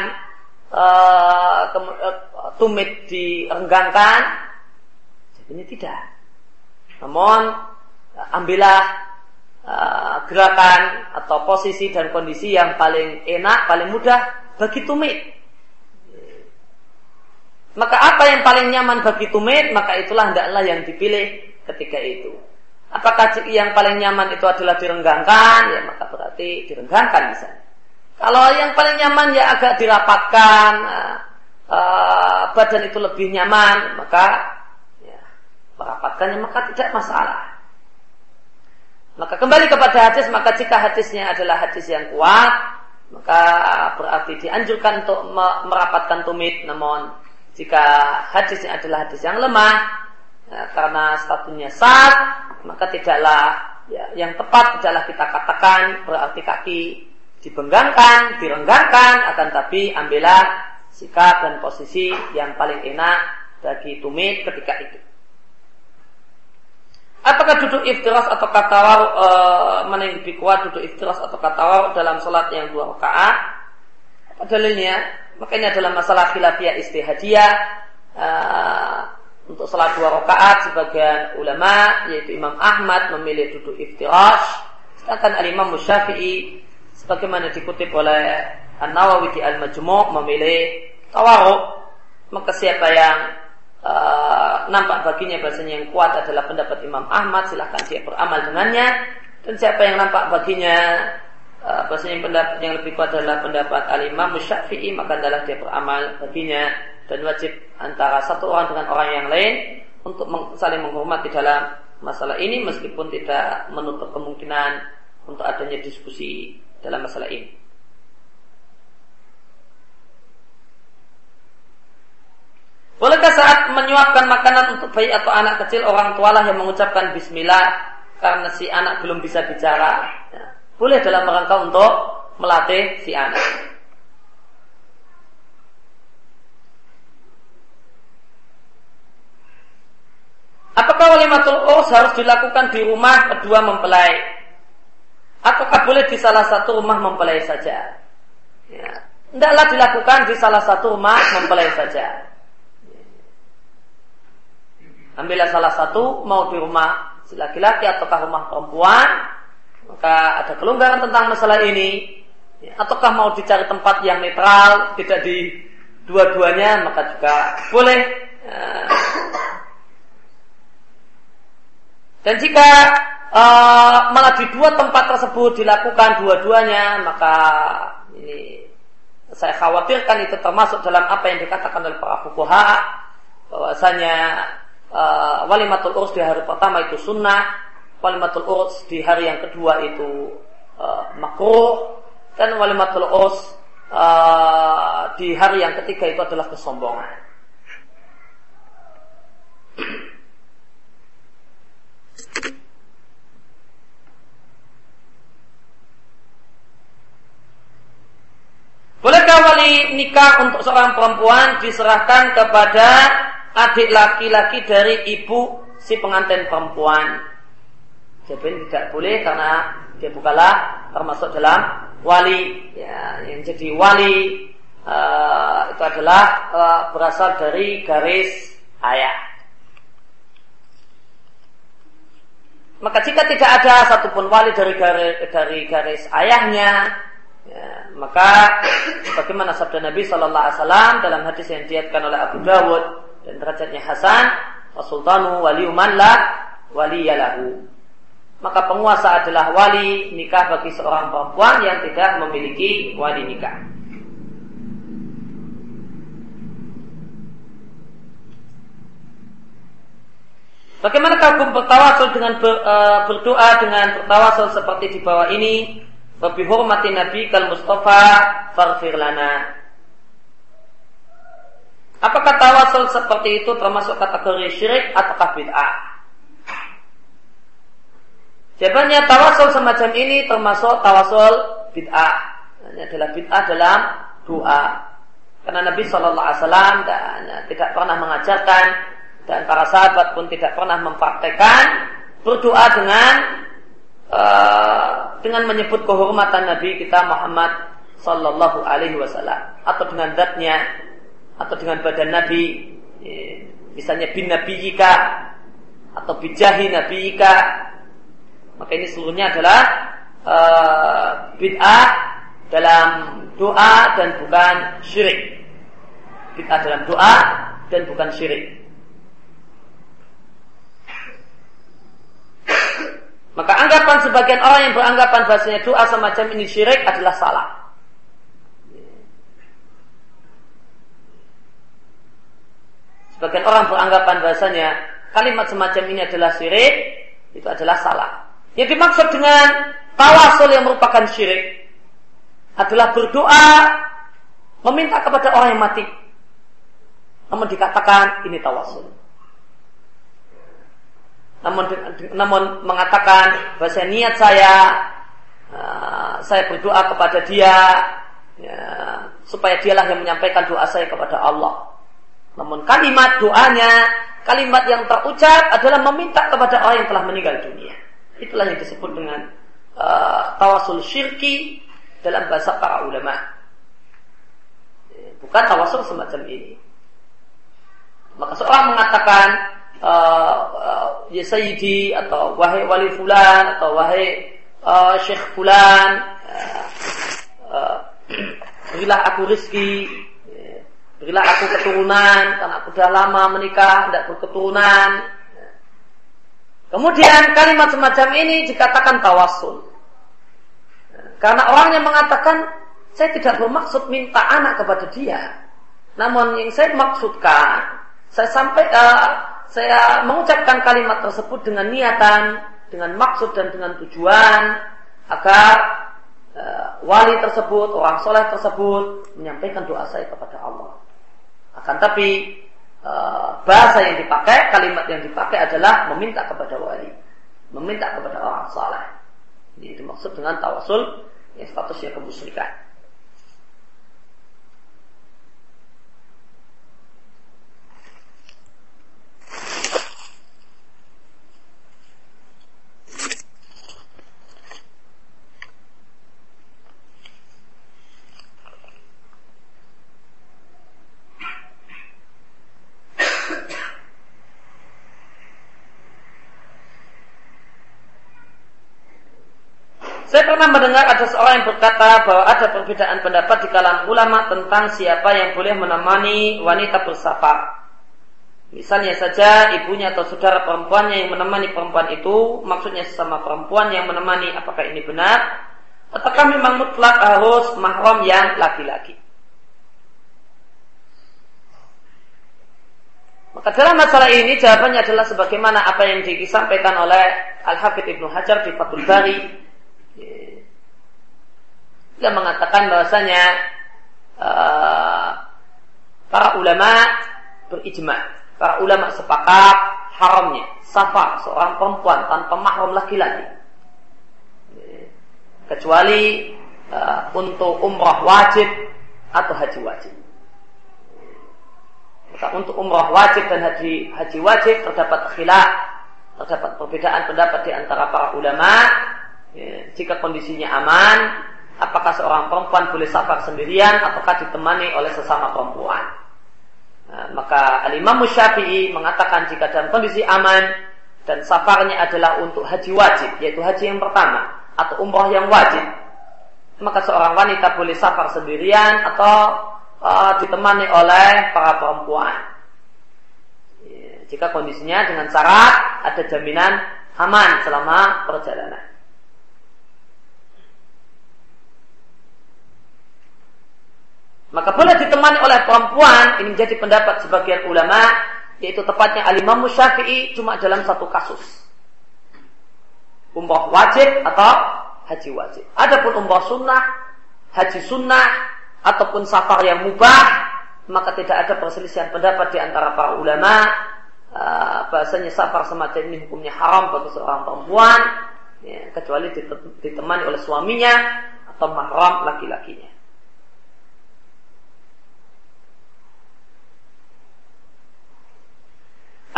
uh, tumit direnggangkan? Ini tidak. Namun ambillah uh, gerakan atau posisi dan kondisi yang paling enak, paling mudah bagi tumit. Maka apa yang paling nyaman bagi tumit, maka itulah hendaklah yang dipilih ketika itu. Apakah yang paling nyaman itu adalah direnggangkan? Ya maka berarti direnggangkan misalnya. Kalau yang paling nyaman ya agak dirapatkan, uh, badan itu lebih nyaman, maka ya, merapatkannya maka tidak masalah. Maka kembali kepada hadis, maka jika hadisnya adalah hadis yang kuat, maka berarti dianjurkan untuk merapatkan tumit. Namun jika hadisnya adalah hadis yang lemah, ya, karena statusnya sah, maka tidaklah ya, yang tepat tidaklah kita katakan berarti kaki dibenggangkan, direnggangkan, akan tapi ambillah sikap dan posisi yang paling enak bagi tumit ketika itu. Apakah duduk iftiras atau katawar e, mana yang lebih kuat duduk iftiras atau katawar dalam sholat yang dua rakaat? Apa dalilnya? Makanya dalam masalah khilafiyah istihadiyah e, untuk salat dua rakaat sebagian ulama yaitu Imam Ahmad memilih duduk iftirash sedangkan Al-Imam Syafi'i sebagaimana dikutip oleh An-Nawawi di Al-Majmu' memilih tawaruk maka siapa yang uh, nampak baginya bahasanya yang kuat adalah pendapat Imam Ahmad silahkan dia beramal dengannya. Dan siapa yang nampak baginya uh, bahasanya yang, pendapat, yang lebih kuat adalah pendapat Al-Imam Syafi'i maka adalah dia beramal baginya. Dan wajib antara satu orang dengan orang yang lain untuk saling menghormati dalam masalah ini meskipun tidak menutup kemungkinan untuk adanya diskusi dalam masalah ini. Bolehkah saat menyuapkan makanan untuk bayi atau anak kecil orang tualah yang mengucapkan bismillah karena si anak belum bisa bicara? Ya. Boleh dalam rangka untuk melatih si anak. Apakah walimatul urs harus dilakukan di rumah kedua mempelai? Ataukah boleh di salah satu rumah mempelai saja? Ya. Dilakukan di salah satu rumah mempelai saja. Ambillah salah satu, mau di rumah si laki-laki ataukah rumah perempuan, maka ada kelonggaran tentang masalah ini. Ya. Ataukah mau dicari tempat yang netral, tidak di dua-duanya, maka juga boleh. Ya Dan jika uh, malah di dua tempat tersebut dilakukan dua-duanya, maka ini saya khawatirkan itu termasuk dalam apa yang dikatakan oleh para fukuha bahwasanya uh, walimatul urus di hari pertama itu sunnah, walimatul urus di hari yang kedua itu uh, makruh, dan walimatul urus uh, di hari yang ketiga itu adalah kesombongan. Bolehkah wali nikah untuk seorang perempuan diserahkan kepada adik laki-laki dari ibu si pengantin perempuan? Jadi tidak boleh karena dia bukanlah termasuk dalam wali. Ya, yang jadi wali uh, itu adalah uh, berasal dari garis ayah. Maka jika tidak ada satupun wali dari garis, dari garis ayahnya, Ya, maka bagaimana sabda Nabi Shallallahu Alaihi Wasallam dalam hadis yang diatkan oleh Abu Dawud dan derajatnya Hasan, Rasultanu waliuman la waliyalahu. Maka penguasa adalah wali nikah bagi seorang perempuan yang tidak memiliki wali nikah. Bagaimana hukum bertawasul dengan ber, uh, berdoa dengan bertawasul seperti di bawah ini? Wabi hormati Nabi kal Mustafa farfir lana. Apakah tawasul seperti itu termasuk kategori syirik ataukah bid'ah? Jawabannya tawasul semacam ini termasuk tawasul bid'ah. Ini adalah bid'ah dalam doa. Karena Nabi Shallallahu Alaihi Wasallam tidak pernah mengajarkan dan para sahabat pun tidak pernah mempraktekkan berdoa dengan uh, dengan menyebut kehormatan Nabi kita Muhammad Sallallahu Alaihi Wasallam atau dengan zatnya atau dengan badan Nabi ya, misalnya bin Nabi Yika atau bijahi Nabi Yika maka ini seluruhnya adalah uh, bid'ah dalam doa dan bukan syirik. Bid'ah dalam doa dan bukan syirik. Maka anggapan sebagian orang yang beranggapan bahasanya doa semacam ini syirik adalah salah. Sebagian orang beranggapan bahasanya kalimat semacam ini adalah syirik, itu adalah salah. Yang dimaksud dengan tawasul yang merupakan syirik adalah berdoa meminta kepada orang yang mati. Namun dikatakan ini tawasul namun namun mengatakan bahasa niat saya uh, saya berdoa kepada dia ya, supaya dialah yang menyampaikan doa saya kepada Allah. Namun kalimat doanya, kalimat yang terucap adalah meminta kepada orang yang telah meninggal dunia. Itulah yang disebut dengan uh, tawasul syirki dalam bahasa para ulama. Bukan tawasul semacam ini. Maka seorang mengatakan uh, uh, ya sayyidi atau wahai wali fulan atau wahai uh, syekh fulan uh, uh, berilah aku rizki berilah aku keturunan karena aku sudah lama menikah tidak berketurunan. Kemudian kalimat semacam ini dikatakan tawasul karena orang yang mengatakan saya tidak bermaksud minta anak kepada dia. Namun yang saya maksudkan saya sampai uh, saya mengucapkan kalimat tersebut dengan niatan, dengan maksud dan dengan tujuan agar uh, wali tersebut, orang soleh tersebut menyampaikan doa saya kepada Allah. Akan tapi uh, bahasa yang dipakai, kalimat yang dipakai adalah meminta kepada wali, meminta kepada orang soleh. Ini dimaksud dengan tawasul yang statusnya kemusyrikan. Saya pernah mendengar ada seorang yang berkata bahwa ada perbedaan pendapat di kalangan ulama tentang siapa yang boleh menemani wanita bersafar. Misalnya saja ibunya atau saudara perempuannya yang menemani perempuan itu, maksudnya sesama perempuan yang menemani, apakah ini benar? Ataukah memang mutlak harus mahram yang laki-laki? Maka dalam masalah ini jawabannya adalah sebagaimana apa yang disampaikan oleh Al-Hafidh Ibnu Hajar di Fathul Bari dia mengatakan bahwasanya uh, para ulama berijma, para ulama sepakat haramnya safar seorang perempuan tanpa mahram laki-laki. Kecuali uh, untuk umrah wajib atau haji wajib. Maka untuk umrah wajib dan haji haji wajib terdapat khilaf, terdapat perbedaan pendapat di antara para ulama. Ya, jika kondisinya aman, apakah seorang perempuan boleh safar sendirian ataukah ditemani oleh sesama perempuan. Nah, maka Al-Imam mengatakan jika dalam kondisi aman dan safarnya adalah untuk haji wajib, yaitu haji yang pertama atau umroh yang wajib, maka seorang wanita boleh safar sendirian atau uh, ditemani oleh para perempuan. Jika kondisinya dengan syarat ada jaminan aman selama perjalanan. Maka boleh ditemani oleh perempuan, ini menjadi pendapat sebagian ulama, yaitu tepatnya alimam syafi'i cuma dalam satu kasus. Umrah wajib atau haji wajib. Adapun umrah sunnah, haji sunnah, ataupun safar yang mubah, maka tidak ada perselisihan pendapat di antara para ulama. Uh, bahasanya safar semacam ini hukumnya haram bagi seorang perempuan, ya, kecuali ditemani oleh suaminya atau mahram laki-lakinya.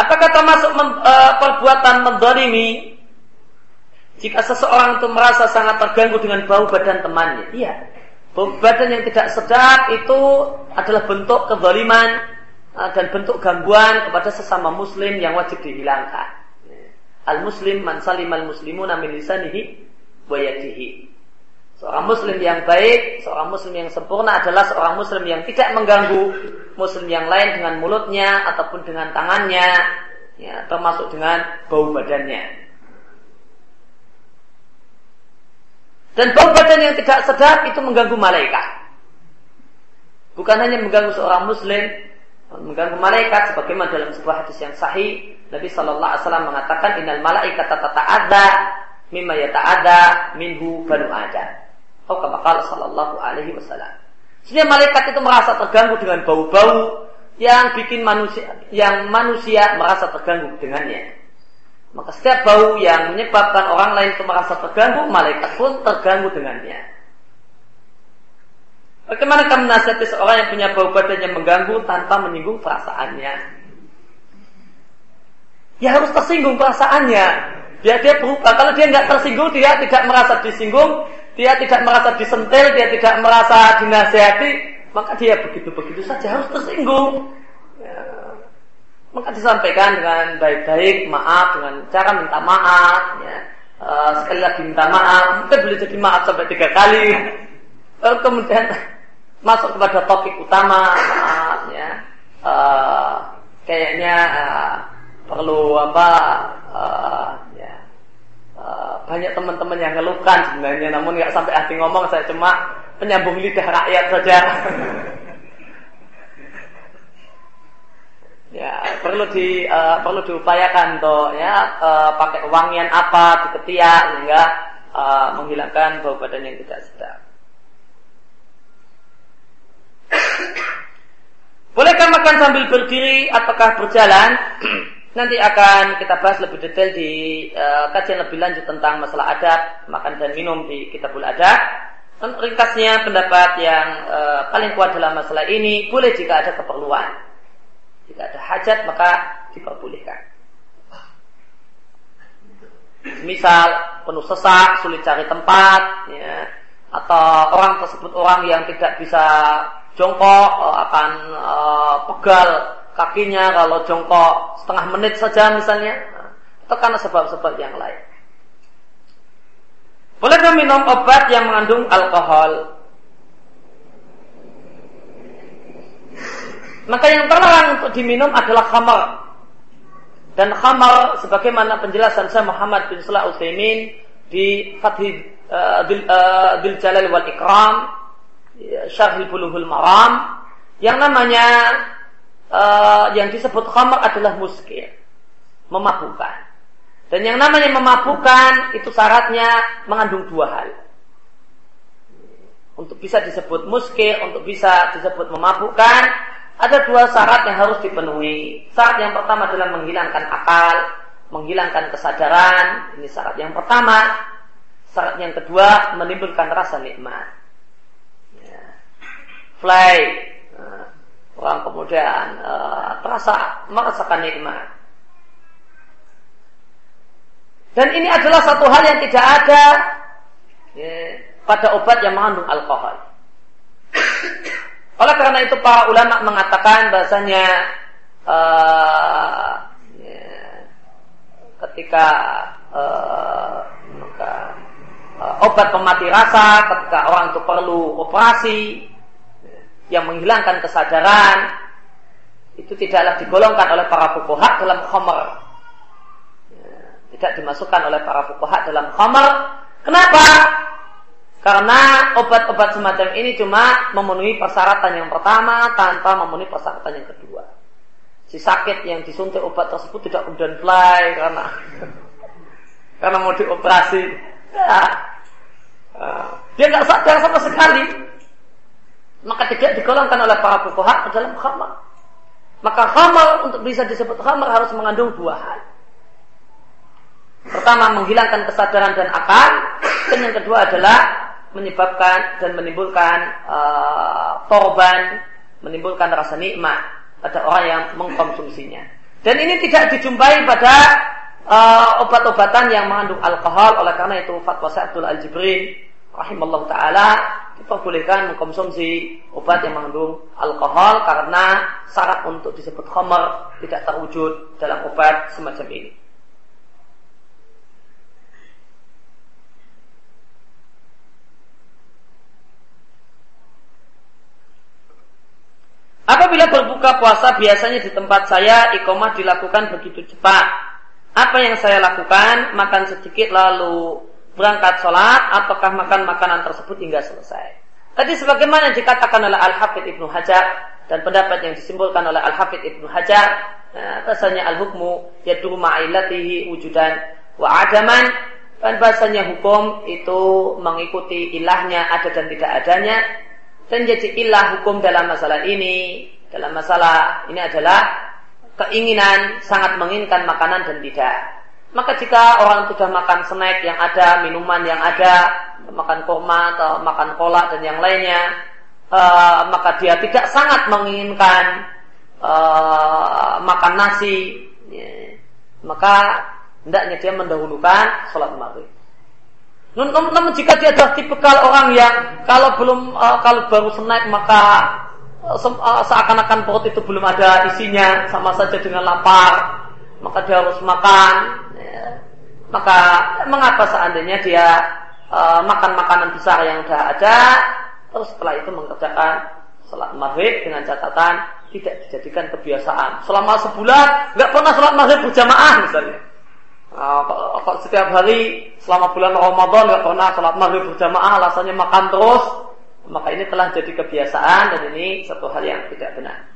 Apakah termasuk men, uh, perbuatan mendolimi Jika seseorang itu merasa sangat terganggu dengan bau badan temannya, iya. Bau badan yang tidak sedap itu adalah bentuk kezaliman uh, dan bentuk gangguan kepada sesama muslim yang wajib dihilangkan. Al-muslim man salimal muslimuna min lisanihi wa yadihi. Seorang muslim yang baik, seorang muslim yang sempurna adalah seorang muslim yang tidak mengganggu muslim yang lain dengan mulutnya ataupun dengan tangannya, ya, termasuk dengan bau badannya. Dan bau badan yang tidak sedap itu mengganggu malaikat. Bukan hanya mengganggu seorang muslim, mengganggu malaikat sebagaimana dalam sebuah hadis yang sahih Nabi Shallallahu Alaihi Wasallam mengatakan Innal malaikat ada mimma yata'ada minhu banu Adam. Atau kama sallallahu alaihi wasallam. Sehingga malaikat itu merasa terganggu dengan bau-bau yang bikin manusia yang manusia merasa terganggu dengannya. Maka setiap bau yang menyebabkan orang lain itu merasa terganggu, malaikat pun terganggu dengannya. Bagaimana kamu nasihati seorang yang punya bau badan yang mengganggu tanpa menyinggung perasaannya? Ya harus tersinggung perasaannya. Biar dia berubah. Kalau dia nggak tersinggung, dia tidak merasa disinggung, dia tidak merasa disentil, dia tidak merasa dinasehati, maka dia begitu-begitu saja harus tersinggung. Ya. Maka disampaikan dengan baik-baik, maaf dengan cara minta maaf, ya. Uh, sekali lagi minta maaf, mungkin boleh jadi maaf sampai tiga kali. Lalu kemudian masuk kepada topik utama, maaf ya. Uh, kayaknya uh, perlu apa? Uh, banyak teman-teman yang ngeluhkan sebenarnya, namun nggak sampai hati ngomong, saya cuma penyambung lidah rakyat saja. ya perlu di uh, perlu diupayakan tuh ya uh, pakai wangian apa di ketiak sehingga uh, menghilangkan bau badan yang tidak sedap. Bolehkah makan sambil berdiri ataukah berjalan? Nanti akan kita bahas lebih detail di uh, kajian lebih lanjut tentang masalah adab, makan dan minum di Kitabul Adab. Ringkasnya pendapat yang uh, paling kuat dalam masalah ini boleh jika ada keperluan. Jika ada hajat maka diperbolehkan. Misal penuh sesak, sulit cari tempat, ya, atau orang tersebut orang yang tidak bisa jongkok uh, akan uh, pegal kakinya kalau jongkok setengah menit saja misalnya atau karena sebab-sebab yang lain. Bolehkah minum obat yang mengandung alkohol? Maka yang terlarang untuk diminum adalah khamar. Dan khamar sebagaimana penjelasan saya Muhammad bin Salah Utsaimin di Fathid uh, Dil, uh, Dil Jalal wal Ikram Syarhil Buluhul Maram yang namanya uh, yang disebut khamar adalah muskil, memabukkan. Dan yang namanya memabukkan itu syaratnya mengandung dua hal. Untuk bisa disebut muskil, untuk bisa disebut memabukkan, ada dua syarat yang harus dipenuhi. Syarat yang pertama adalah menghilangkan akal, menghilangkan kesadaran. Ini syarat yang pertama. Syarat yang kedua menimbulkan rasa nikmat. Ya. Fly, orang kemudian uh, terasa merasakan nikmat. Dan ini adalah satu hal yang tidak ada ya, pada obat yang mengandung alkohol. Oleh karena itu para ulama mengatakan bahasanya uh, ya, ketika uh, maka, uh, obat pemati rasa, ketika orang itu perlu operasi, yang menghilangkan kesadaran itu tidaklah digolongkan oleh para fuqaha dalam khamar. Ya, tidak dimasukkan oleh para fuqaha dalam khamar. Kenapa? Karena obat-obat semacam ini cuma memenuhi persyaratan yang pertama tanpa memenuhi persyaratan yang kedua. Si sakit yang disuntik obat tersebut tidak kemudian fly karena karena mau dioperasi. Ya. Dia nggak sadar sama sekali maka tidak digolongkan oleh para fuqaha ke dalam khamar. Maka khamar untuk bisa disebut khamar harus mengandung dua hal. Pertama menghilangkan kesadaran dan akal, dan yang kedua adalah menyebabkan dan menimbulkan uh, menimbulkan rasa nikmat pada orang yang mengkonsumsinya. Dan ini tidak dijumpai pada uh, obat-obatan yang mengandung alkohol oleh karena itu fatwa Sa'dul Al-Jibrin rahimallahu taala diperbolehkan mengkonsumsi obat yang mengandung alkohol karena syarat untuk disebut khamar tidak terwujud dalam obat semacam ini. Apabila berbuka puasa biasanya di tempat saya ikomah dilakukan begitu cepat. Apa yang saya lakukan? Makan sedikit lalu berangkat sholat ataukah makan makanan tersebut hingga selesai. Tadi sebagaimana dikatakan oleh Al-Hafidh Ibnu Hajar dan pendapat yang disimpulkan oleh Al-Hafidh Ibnu Hajar, nah, bahasanya al-hukmu yadru ma'ilatihi wujudan wa adaman dan bahasanya hukum itu mengikuti ilahnya ada dan tidak adanya dan jadi ilah hukum dalam masalah ini, dalam masalah ini adalah keinginan sangat menginginkan makanan dan tidak. Maka jika orang sudah makan snack yang ada, minuman yang ada, makan kurma atau makan kolak dan yang lainnya, uh, maka dia tidak sangat menginginkan uh, makan nasi, ya. maka hendaknya dia mendahulukan sholat maghrib. Namun, jika dia adalah tipikal orang yang kalau belum uh, kalau baru snack maka uh, seakan-akan perut itu belum ada isinya sama saja dengan lapar maka dia harus makan ya. maka mengapa seandainya dia uh, makan makanan besar yang sudah ada terus setelah itu mengerjakan sholat maghrib dengan catatan tidak dijadikan kebiasaan selama sebulan nggak pernah sholat maghrib berjamaah misalnya Uh, kok setiap hari selama bulan Ramadan nggak pernah sholat maghrib berjamaah, alasannya makan terus, maka ini telah jadi kebiasaan dan ini satu hal yang tidak benar.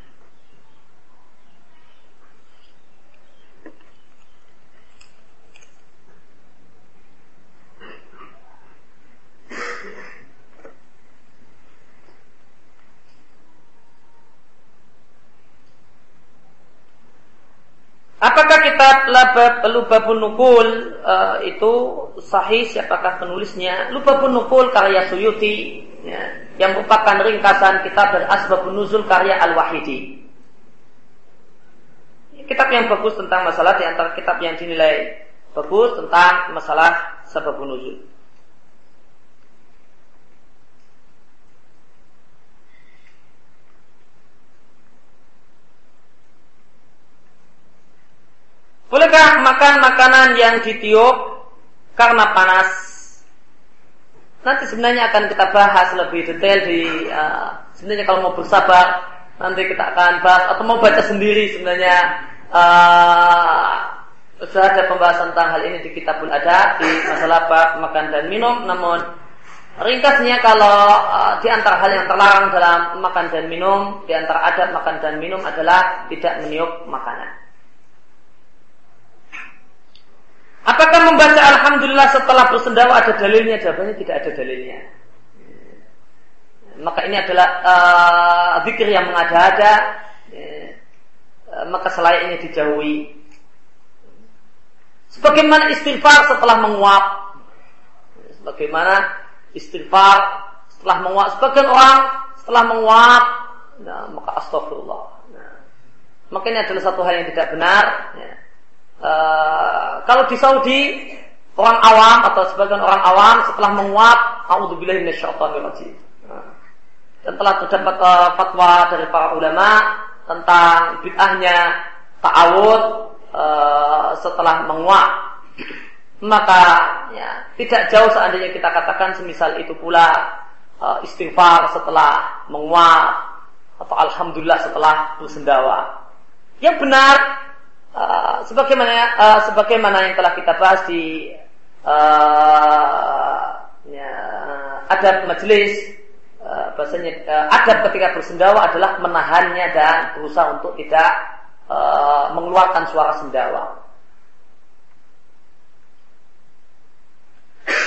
Apakah kitab Labab Lubabun Nukul uh, itu sahih siapakah penulisnya? Lubabun Nukul karya Suyuti ya, yang merupakan ringkasan kitab dari Asbabun Nuzul karya Al-Wahidi. Kitab yang bagus tentang masalah di antara kitab yang dinilai bagus tentang masalah Sababun Nuzul. Bolehkah makan makanan yang ditiup karena panas? Nanti sebenarnya akan kita bahas lebih detail di uh, sebenarnya kalau mau bersabar nanti kita akan bahas atau mau baca sendiri sebenarnya uh, sudah ada pembahasan tentang hal ini di Kitabul Adab di masalah bab makan dan minum namun ringkasnya kalau uh, di antara hal yang terlarang dalam makan dan minum di antara adab makan dan minum adalah tidak meniup makanan. Apakah membaca Alhamdulillah setelah bersendawa ada dalilnya? Jawabannya tidak ada dalilnya. Maka ini adalah uh, yang mengada-ada. Uh, maka selayaknya dijauhi. Sebagaimana istighfar setelah menguap. Sebagaimana istighfar setelah menguap. Sebagian orang setelah menguap, nah, maka astagfirullah. Nah, maka ini adalah satu hal yang tidak benar. Ya Eh, kalau di Saudi orang awam atau sebagian orang awam setelah menguap, auzubillahi minasyaitonirrajim. Nah, dan telah terdapat uh, fatwa dari para ulama tentang bid'ahnya ta'awud uh, setelah menguap. Maka ya, tidak jauh seandainya kita katakan semisal itu pula uh, istighfar setelah menguap atau alhamdulillah setelah bersendawa. Yang benar Uh, sebagaimana uh, sebagaimana yang telah kita bahas di uh, ya, adab majelis uh, bahasanya uh, adab ketika bersendawa adalah menahannya dan berusaha untuk tidak uh, mengeluarkan suara sendawa.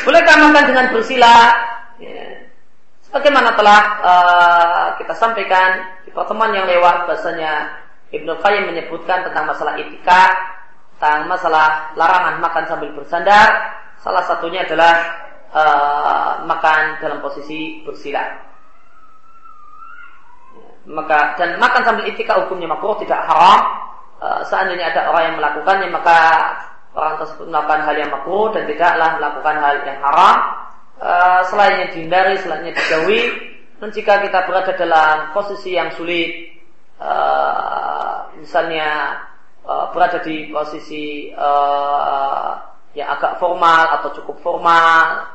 Bolehkah makan dengan bersila? Ya. Sebagaimana telah uh, kita sampaikan di pertemuan yang lewat bahasanya Ibnu Qayyim menyebutkan tentang masalah etika, tentang masalah larangan makan sambil bersandar. Salah satunya adalah uh, makan dalam posisi bersila. Maka dan makan sambil etika hukumnya makruh tidak haram. Uh, seandainya ada orang yang melakukannya maka orang tersebut melakukan hal yang makruh dan tidaklah melakukan hal yang haram uh, selainnya dihindari, selainnya dijauhi dan jika kita berada dalam posisi yang sulit uh, misalnya uh, berada di posisi uh, yang agak formal atau cukup formal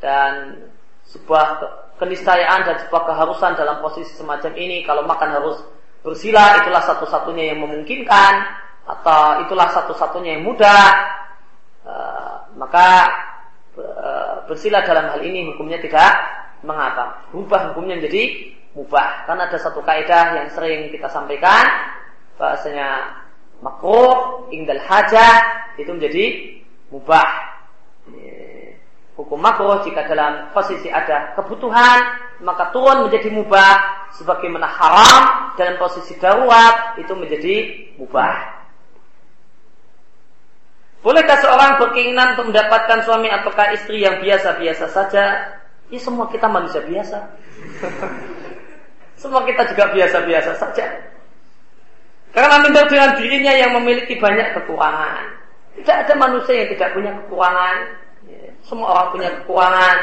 dan sebuah keniscayaan dan sebuah keharusan dalam posisi semacam ini kalau makan harus bersila itulah satu-satunya yang memungkinkan atau itulah satu-satunya yang mudah. Uh, maka uh, bersila dalam hal ini hukumnya tidak mengapa. Berubah hukumnya menjadi mubah karena ada satu kaidah yang sering kita sampaikan bahasanya makruh ingdal hajah itu menjadi mubah hukum makruh jika dalam posisi ada kebutuhan maka turun menjadi mubah sebagaimana haram dalam posisi darurat itu menjadi mubah Bolehkah seorang berkeinginan untuk mendapatkan suami ataukah istri yang biasa-biasa saja? Ya semua kita manusia biasa. semua kita juga biasa-biasa saja. Karena minder dengan dirinya yang memiliki banyak kekurangan. Tidak ada manusia yang tidak punya kekurangan. Ya, semua orang punya kekurangan.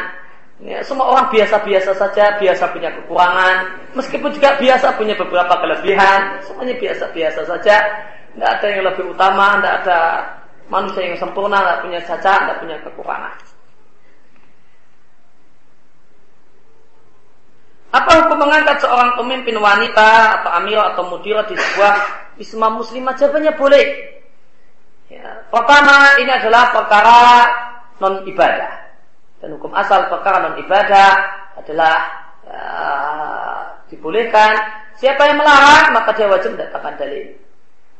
Ya, semua orang biasa-biasa saja, biasa punya kekurangan. Meskipun juga biasa punya beberapa kelebihan, semuanya biasa-biasa saja. Tidak ada yang lebih utama, tidak ada manusia yang sempurna, tidak punya cacat, tidak punya kekurangan. Apa hukum mengangkat seorang pemimpin wanita atau amirah atau mudirah di sebuah wisma muslimah? Jawabannya boleh. Ya. Pertama, ini adalah perkara non ibadah. Dan hukum asal perkara non ibadah adalah ya, dibolehkan. Siapa yang melarang, maka dia wajib mendatangkan dalil.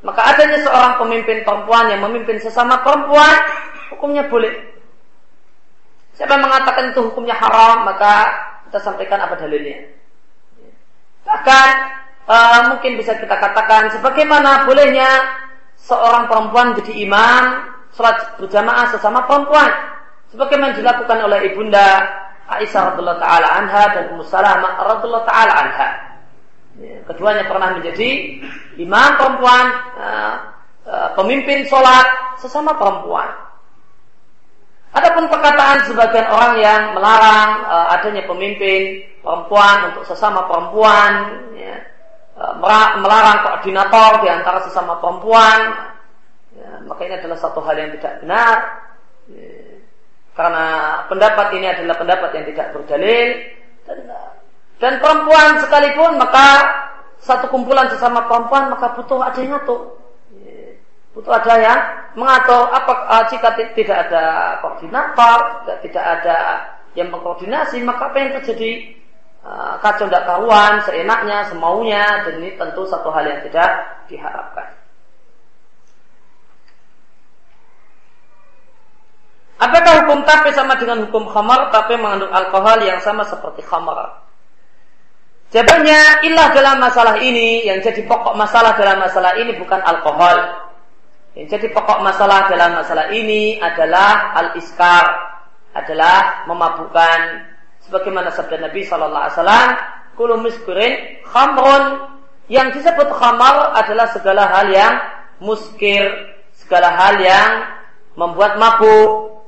Maka adanya seorang pemimpin perempuan yang memimpin sesama perempuan, hukumnya boleh. Siapa yang mengatakan itu hukumnya haram, maka kita sampaikan apa dalilnya. Bahkan uh, mungkin bisa kita katakan sebagaimana bolehnya seorang perempuan jadi imam sholat berjamaah sesama perempuan, sebagaimana dilakukan oleh ibunda Aisyah radhiallahu taala anha dan Ummu Salamah radhiallahu taala anha. Ya, keduanya pernah menjadi imam perempuan, uh, uh, pemimpin sholat sesama perempuan. Adapun perkataan sebagian orang yang melarang uh, adanya pemimpin perempuan untuk sesama perempuan, ya, uh, melarang koordinator di antara sesama perempuan, ya, maka ini adalah satu hal yang tidak benar. Ya, karena pendapat ini adalah pendapat yang tidak berdalil dan dan perempuan sekalipun maka satu kumpulan sesama perempuan maka butuh ada yang ngatur. Butuh ada yang mengatur apa uh, jika tidak ada koordinator, tidak ada yang mengkoordinasi maka apa yang terjadi uh, kacau tidak karuan, seenaknya, semaunya dan ini tentu satu hal yang tidak diharapkan. Apakah hukum tape sama dengan hukum khamar? Tape mengandung alkohol yang sama seperti khamar. Jawabannya, ilah dalam masalah ini, yang jadi pokok masalah dalam masalah ini bukan alkohol. Yang jadi pokok masalah dalam masalah ini adalah al-iskar, adalah memabukkan. Sebagaimana sabda Nabi Shallallahu Alaihi Wasallam, kulu miskurin khamrun. Yang disebut khamar adalah segala hal yang muskir, segala hal yang membuat mabuk.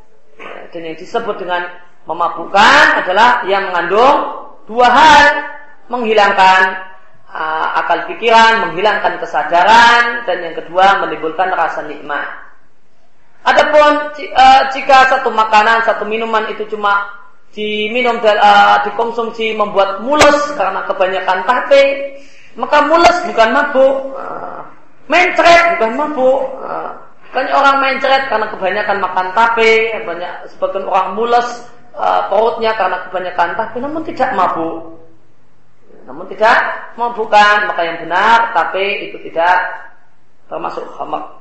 Dan yang disebut dengan memabukkan adalah yang mengandung dua hal menghilangkan akal pikiran, menghilangkan kesadaran, dan yang kedua menimbulkan rasa nikmat. Adapun uh, jika satu makanan, satu minuman itu cuma diminum dan uh, dikonsumsi membuat mulus karena kebanyakan tape, maka mulus bukan mabuk, uh, mencret bukan mabuk. Banyak orang mencret karena kebanyakan makan tape, banyak sebagian orang mulus uh, perutnya karena kebanyakan tape, namun tidak mabuk. Namun tidak memabukkan maka yang benar tapi itu tidak termasuk khamar.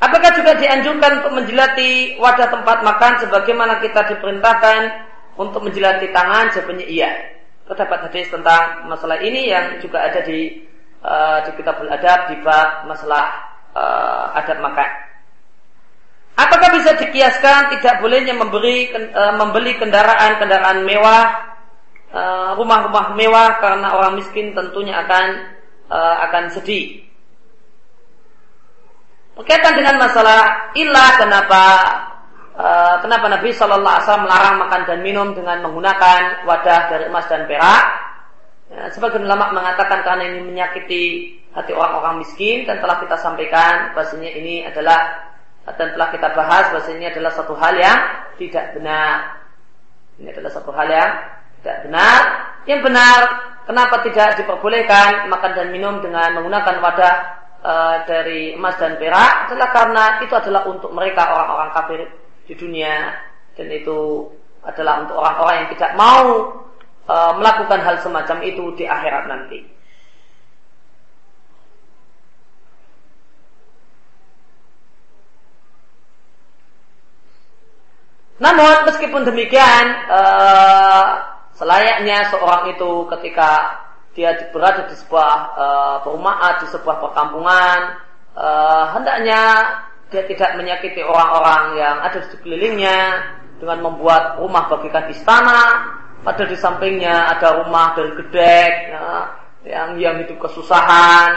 Apakah juga dianjurkan untuk menjilati wadah tempat makan sebagaimana kita diperintahkan untuk menjilati tangan? Jawabannya iya. Terdapat hadis tentang masalah ini yang juga ada di uh, di kitabul adab di bab masalah uh, adab makan. Apakah bisa dikiaskan tidak bolehnya memberi uh, membeli kendaraan-kendaraan mewah uh, rumah-rumah mewah karena orang miskin tentunya akan akan sedih. Berkaitan dengan masalah ilah kenapa kenapa Nabi Shallallahu Alaihi Wasallam melarang makan dan minum dengan menggunakan wadah dari emas dan perak. Ya, sebagian ulama mengatakan karena ini menyakiti hati orang-orang miskin dan telah kita sampaikan bahasanya ini adalah dan telah kita bahas bahasanya adalah satu hal yang tidak benar. Ini adalah satu hal yang tidak benar. Yang benar, kenapa tidak diperbolehkan makan dan minum dengan menggunakan wadah e, dari emas dan perak adalah karena itu adalah untuk mereka orang-orang kafir di dunia dan itu adalah untuk orang-orang yang tidak mau e, melakukan hal semacam itu di akhirat nanti. Namun meskipun demikian, uh, selayaknya seorang itu ketika dia berada di sebuah uh, perumahan, di sebuah perkampungan, uh, hendaknya dia tidak menyakiti orang-orang yang ada di sekelilingnya dengan membuat rumah bagikan istana, pada di sampingnya ada rumah dari gedek, ya, yang yang hidup kesusahan.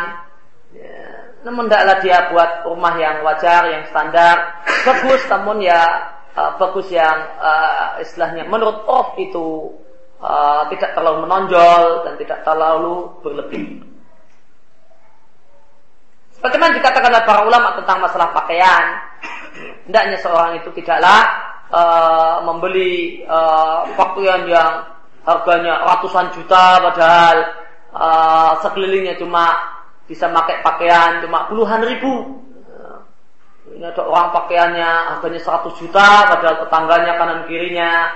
Ya. Namun tidaklah dia buat rumah yang wajar, yang standar, bagus, namun ya uh, bagus yang uh, istilahnya menurut off itu uh, tidak terlalu menonjol dan tidak terlalu berlebih. Bagaimana dikatakan oleh para ulama tentang masalah pakaian, hendaknya seorang itu tidaklah uh, membeli uh, pakaian yang harganya ratusan juta padahal uh, sekelilingnya cuma bisa pakai pakaian cuma puluhan ribu ini ada orang pakaiannya harganya 100 juta, padahal tetangganya kanan kirinya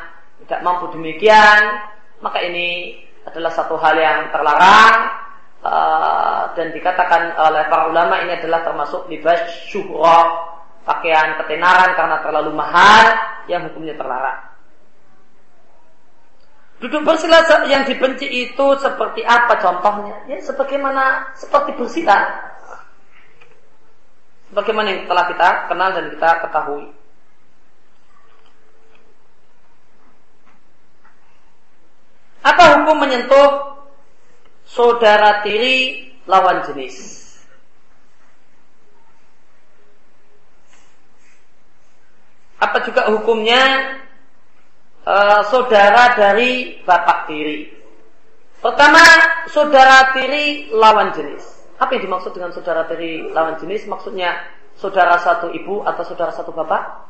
tidak mampu demikian. Maka ini adalah satu hal yang terlarang dan dikatakan oleh para ulama ini adalah termasuk libas syuhrah pakaian ketenaran karena terlalu mahal yang hukumnya terlarang. Duduk bersila yang dibenci itu seperti apa contohnya? Ya sebagaimana seperti bersila Bagaimana yang telah kita kenal dan kita ketahui. Apa hukum menyentuh saudara tiri lawan jenis? Apa juga hukumnya uh, saudara dari bapak tiri? Pertama, saudara tiri lawan jenis. Apa yang dimaksud dengan saudara dari lawan jenis? Maksudnya saudara satu ibu atau saudara satu bapak?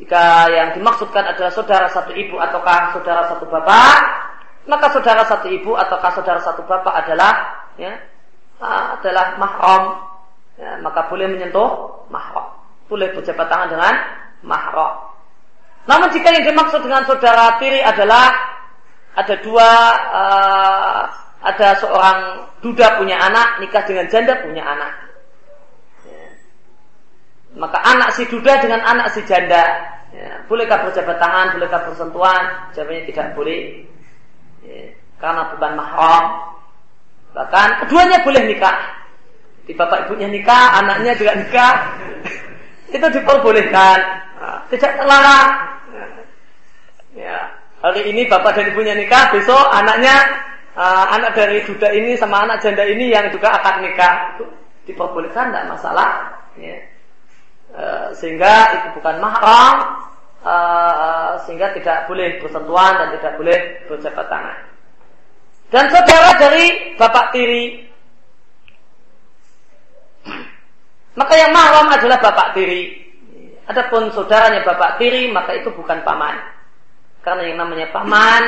Jika yang dimaksudkan adalah saudara satu ibu ataukah saudara satu bapak, maka saudara satu ibu ataukah saudara satu bapak adalah ya, adalah mahram. Ya, maka boleh menyentuh mahram. Boleh berjabat tangan dengan mahram. Namun jika yang dimaksud dengan saudara tiri adalah ada dua uh, ada seorang duda punya anak, nikah dengan janda punya anak. Ya. Maka anak si duda dengan anak si janda, ya. bolehkah berjabat tangan, bolehkah bersentuhan? Jawabannya tidak boleh, ya. karena bukan mahram. Bahkan keduanya boleh nikah. Di bapak ibunya nikah, anaknya juga nikah. Itu diperbolehkan, nah, tidak terlarang. Ya. Hari ini bapak dan ibunya nikah, besok anaknya uh, anak dari duda ini sama anak janda ini yang juga akan nikah itu diperbolehkan tidak masalah ya. uh, sehingga itu bukan mahram uh, sehingga tidak boleh bersentuhan dan tidak boleh berjabat tangan dan saudara dari bapak tiri maka yang mahram adalah bapak tiri adapun saudaranya bapak tiri maka itu bukan paman karena yang namanya paman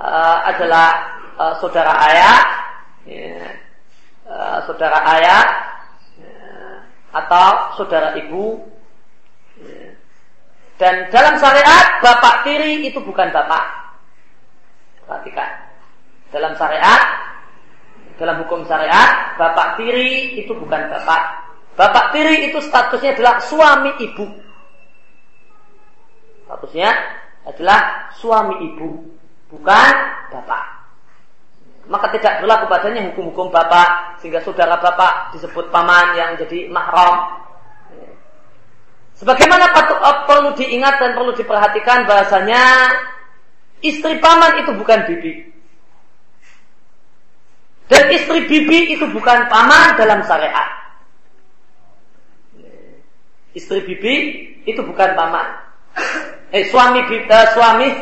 uh, adalah uh, saudara ayah, ya, uh, saudara ayah ya, atau saudara ibu. Ya. Dan dalam syariat bapak tiri itu bukan bapak. Perhatikan. Dalam syariat, dalam hukum syariat, bapak tiri itu bukan bapak. Bapak tiri itu statusnya adalah suami ibu. Statusnya adalah suami ibu, bukan bapak maka tidak berlaku padanya hukum-hukum bapak sehingga saudara bapak disebut paman yang jadi mahram. Sebagaimana patut, perlu diingat dan perlu diperhatikan bahasanya istri paman itu bukan bibi. Dan istri bibi itu bukan paman dalam syariat. Istri bibi itu bukan paman. Eh suami bibi, uh, suami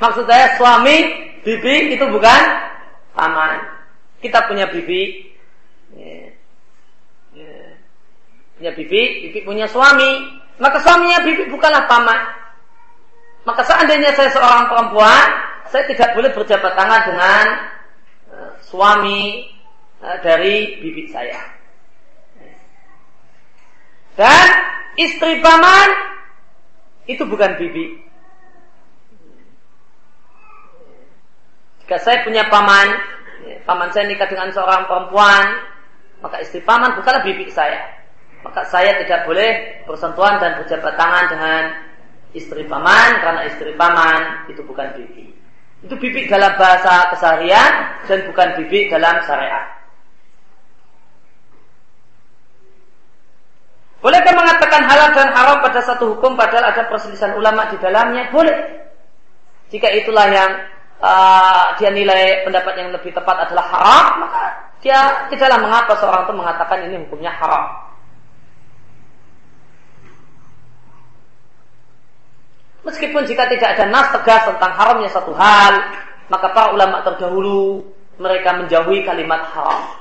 Maksud saya suami bibi itu bukan paman. Kita punya bibi, ya. Ya. punya bibi, bibi punya suami. Maka suaminya bibi bukanlah paman. Maka seandainya saya seorang perempuan, saya tidak boleh berjabat tangan dengan uh, suami dari bibi saya. Dan istri paman itu bukan bibi. Jika saya punya paman, ya, paman saya nikah dengan seorang perempuan, maka istri paman bukanlah bibi saya. Maka saya tidak boleh bersentuhan dan berjabat tangan dengan istri paman karena istri paman itu bukan bibi. Itu bibi dalam bahasa keseharian dan bukan bibi dalam syariat. Bolehkah mengatakan halal dan haram pada satu hukum padahal ada perselisihan ulama di dalamnya? Boleh. Jika itulah yang uh, dia nilai pendapat yang lebih tepat adalah haram, maka dia tidaklah mengapa seorang itu mengatakan ini hukumnya haram. Meskipun jika tidak ada nas tegas tentang haramnya satu hal, maka para ulama terdahulu mereka menjauhi kalimat haram.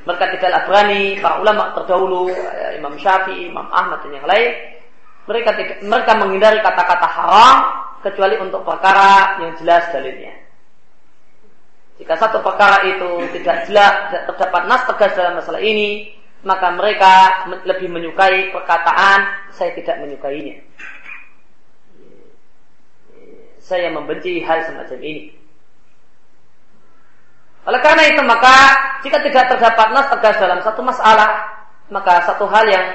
Mereka tidaklah berani, para ulama terdahulu, eh, Imam Syafi'i, Imam Ahmad dan yang lain, mereka tidak, mereka menghindari kata-kata haram kecuali untuk perkara yang jelas dalilnya. Jika satu perkara itu tidak jelas, tidak terdapat nas tegas dalam masalah ini, maka mereka lebih menyukai perkataan saya tidak menyukainya. Saya membenci hal semacam ini. Oleh karena itu maka jika tidak terdapat nas tegas dalam satu masalah, maka satu hal yang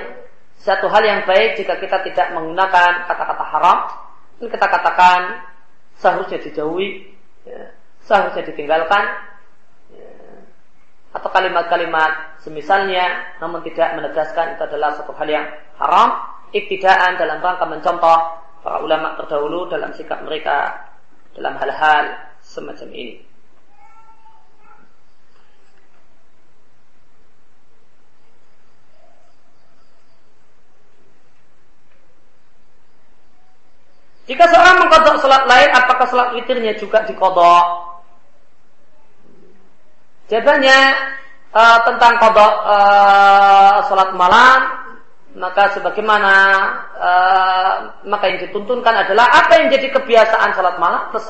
satu hal yang baik jika kita tidak menggunakan kata-kata haram ini kita katakan seharusnya dijauhi, ya, seharusnya ditinggalkan, ya, atau kalimat-kalimat semisalnya, namun tidak menegaskan itu adalah satu hal yang haram, iktidaan dalam rangka mencontoh para ulama terdahulu dalam sikap mereka dalam hal-hal semacam ini. Jika seorang mengkodok sholat lain, apakah sholat witirnya juga dikodok? Jawabannya uh, tentang kodok uh, sholat malam, maka sebagaimana uh, maka yang dituntunkan adalah apa yang jadi kebiasaan sholat malam plus.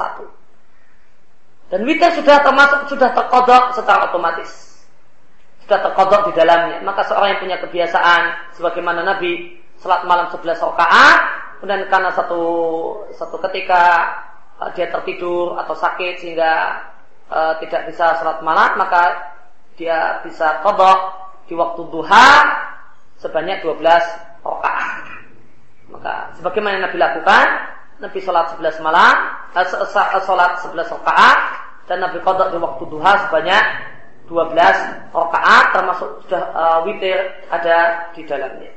Dan witir sudah termasuk sudah terkodok secara otomatis. Sudah terkodok di dalamnya. Maka seorang yang punya kebiasaan sebagaimana Nabi sholat malam 11 rakaat kemudian karena satu satu ketika uh, dia tertidur atau sakit sehingga uh, tidak bisa sholat malam maka dia bisa kodok di waktu duha sebanyak 12 rakaat. Maka sebagaimana Nabi lakukan, Nabi sholat 11 malam, uh, sholat 11 rakaat dan Nabi kodok di waktu duha sebanyak 12 rakaat termasuk sudah uh, witir ada di dalamnya.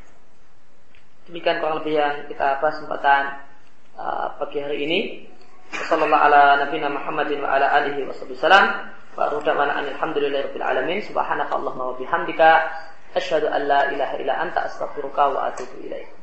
Demikian kurang lebih yang kita bahas kesempatan uh, pagi hari ini. Wassalamualaikum ala nabiyina Muhammadin wa ala alihi wa sallam. Wa rudamana alhamdulillahi rabbil alamin. Subhanaka Allahumma wa bihamdika. Asyhadu an la ilaha illa anta astaghfiruka wa atubu ilaik.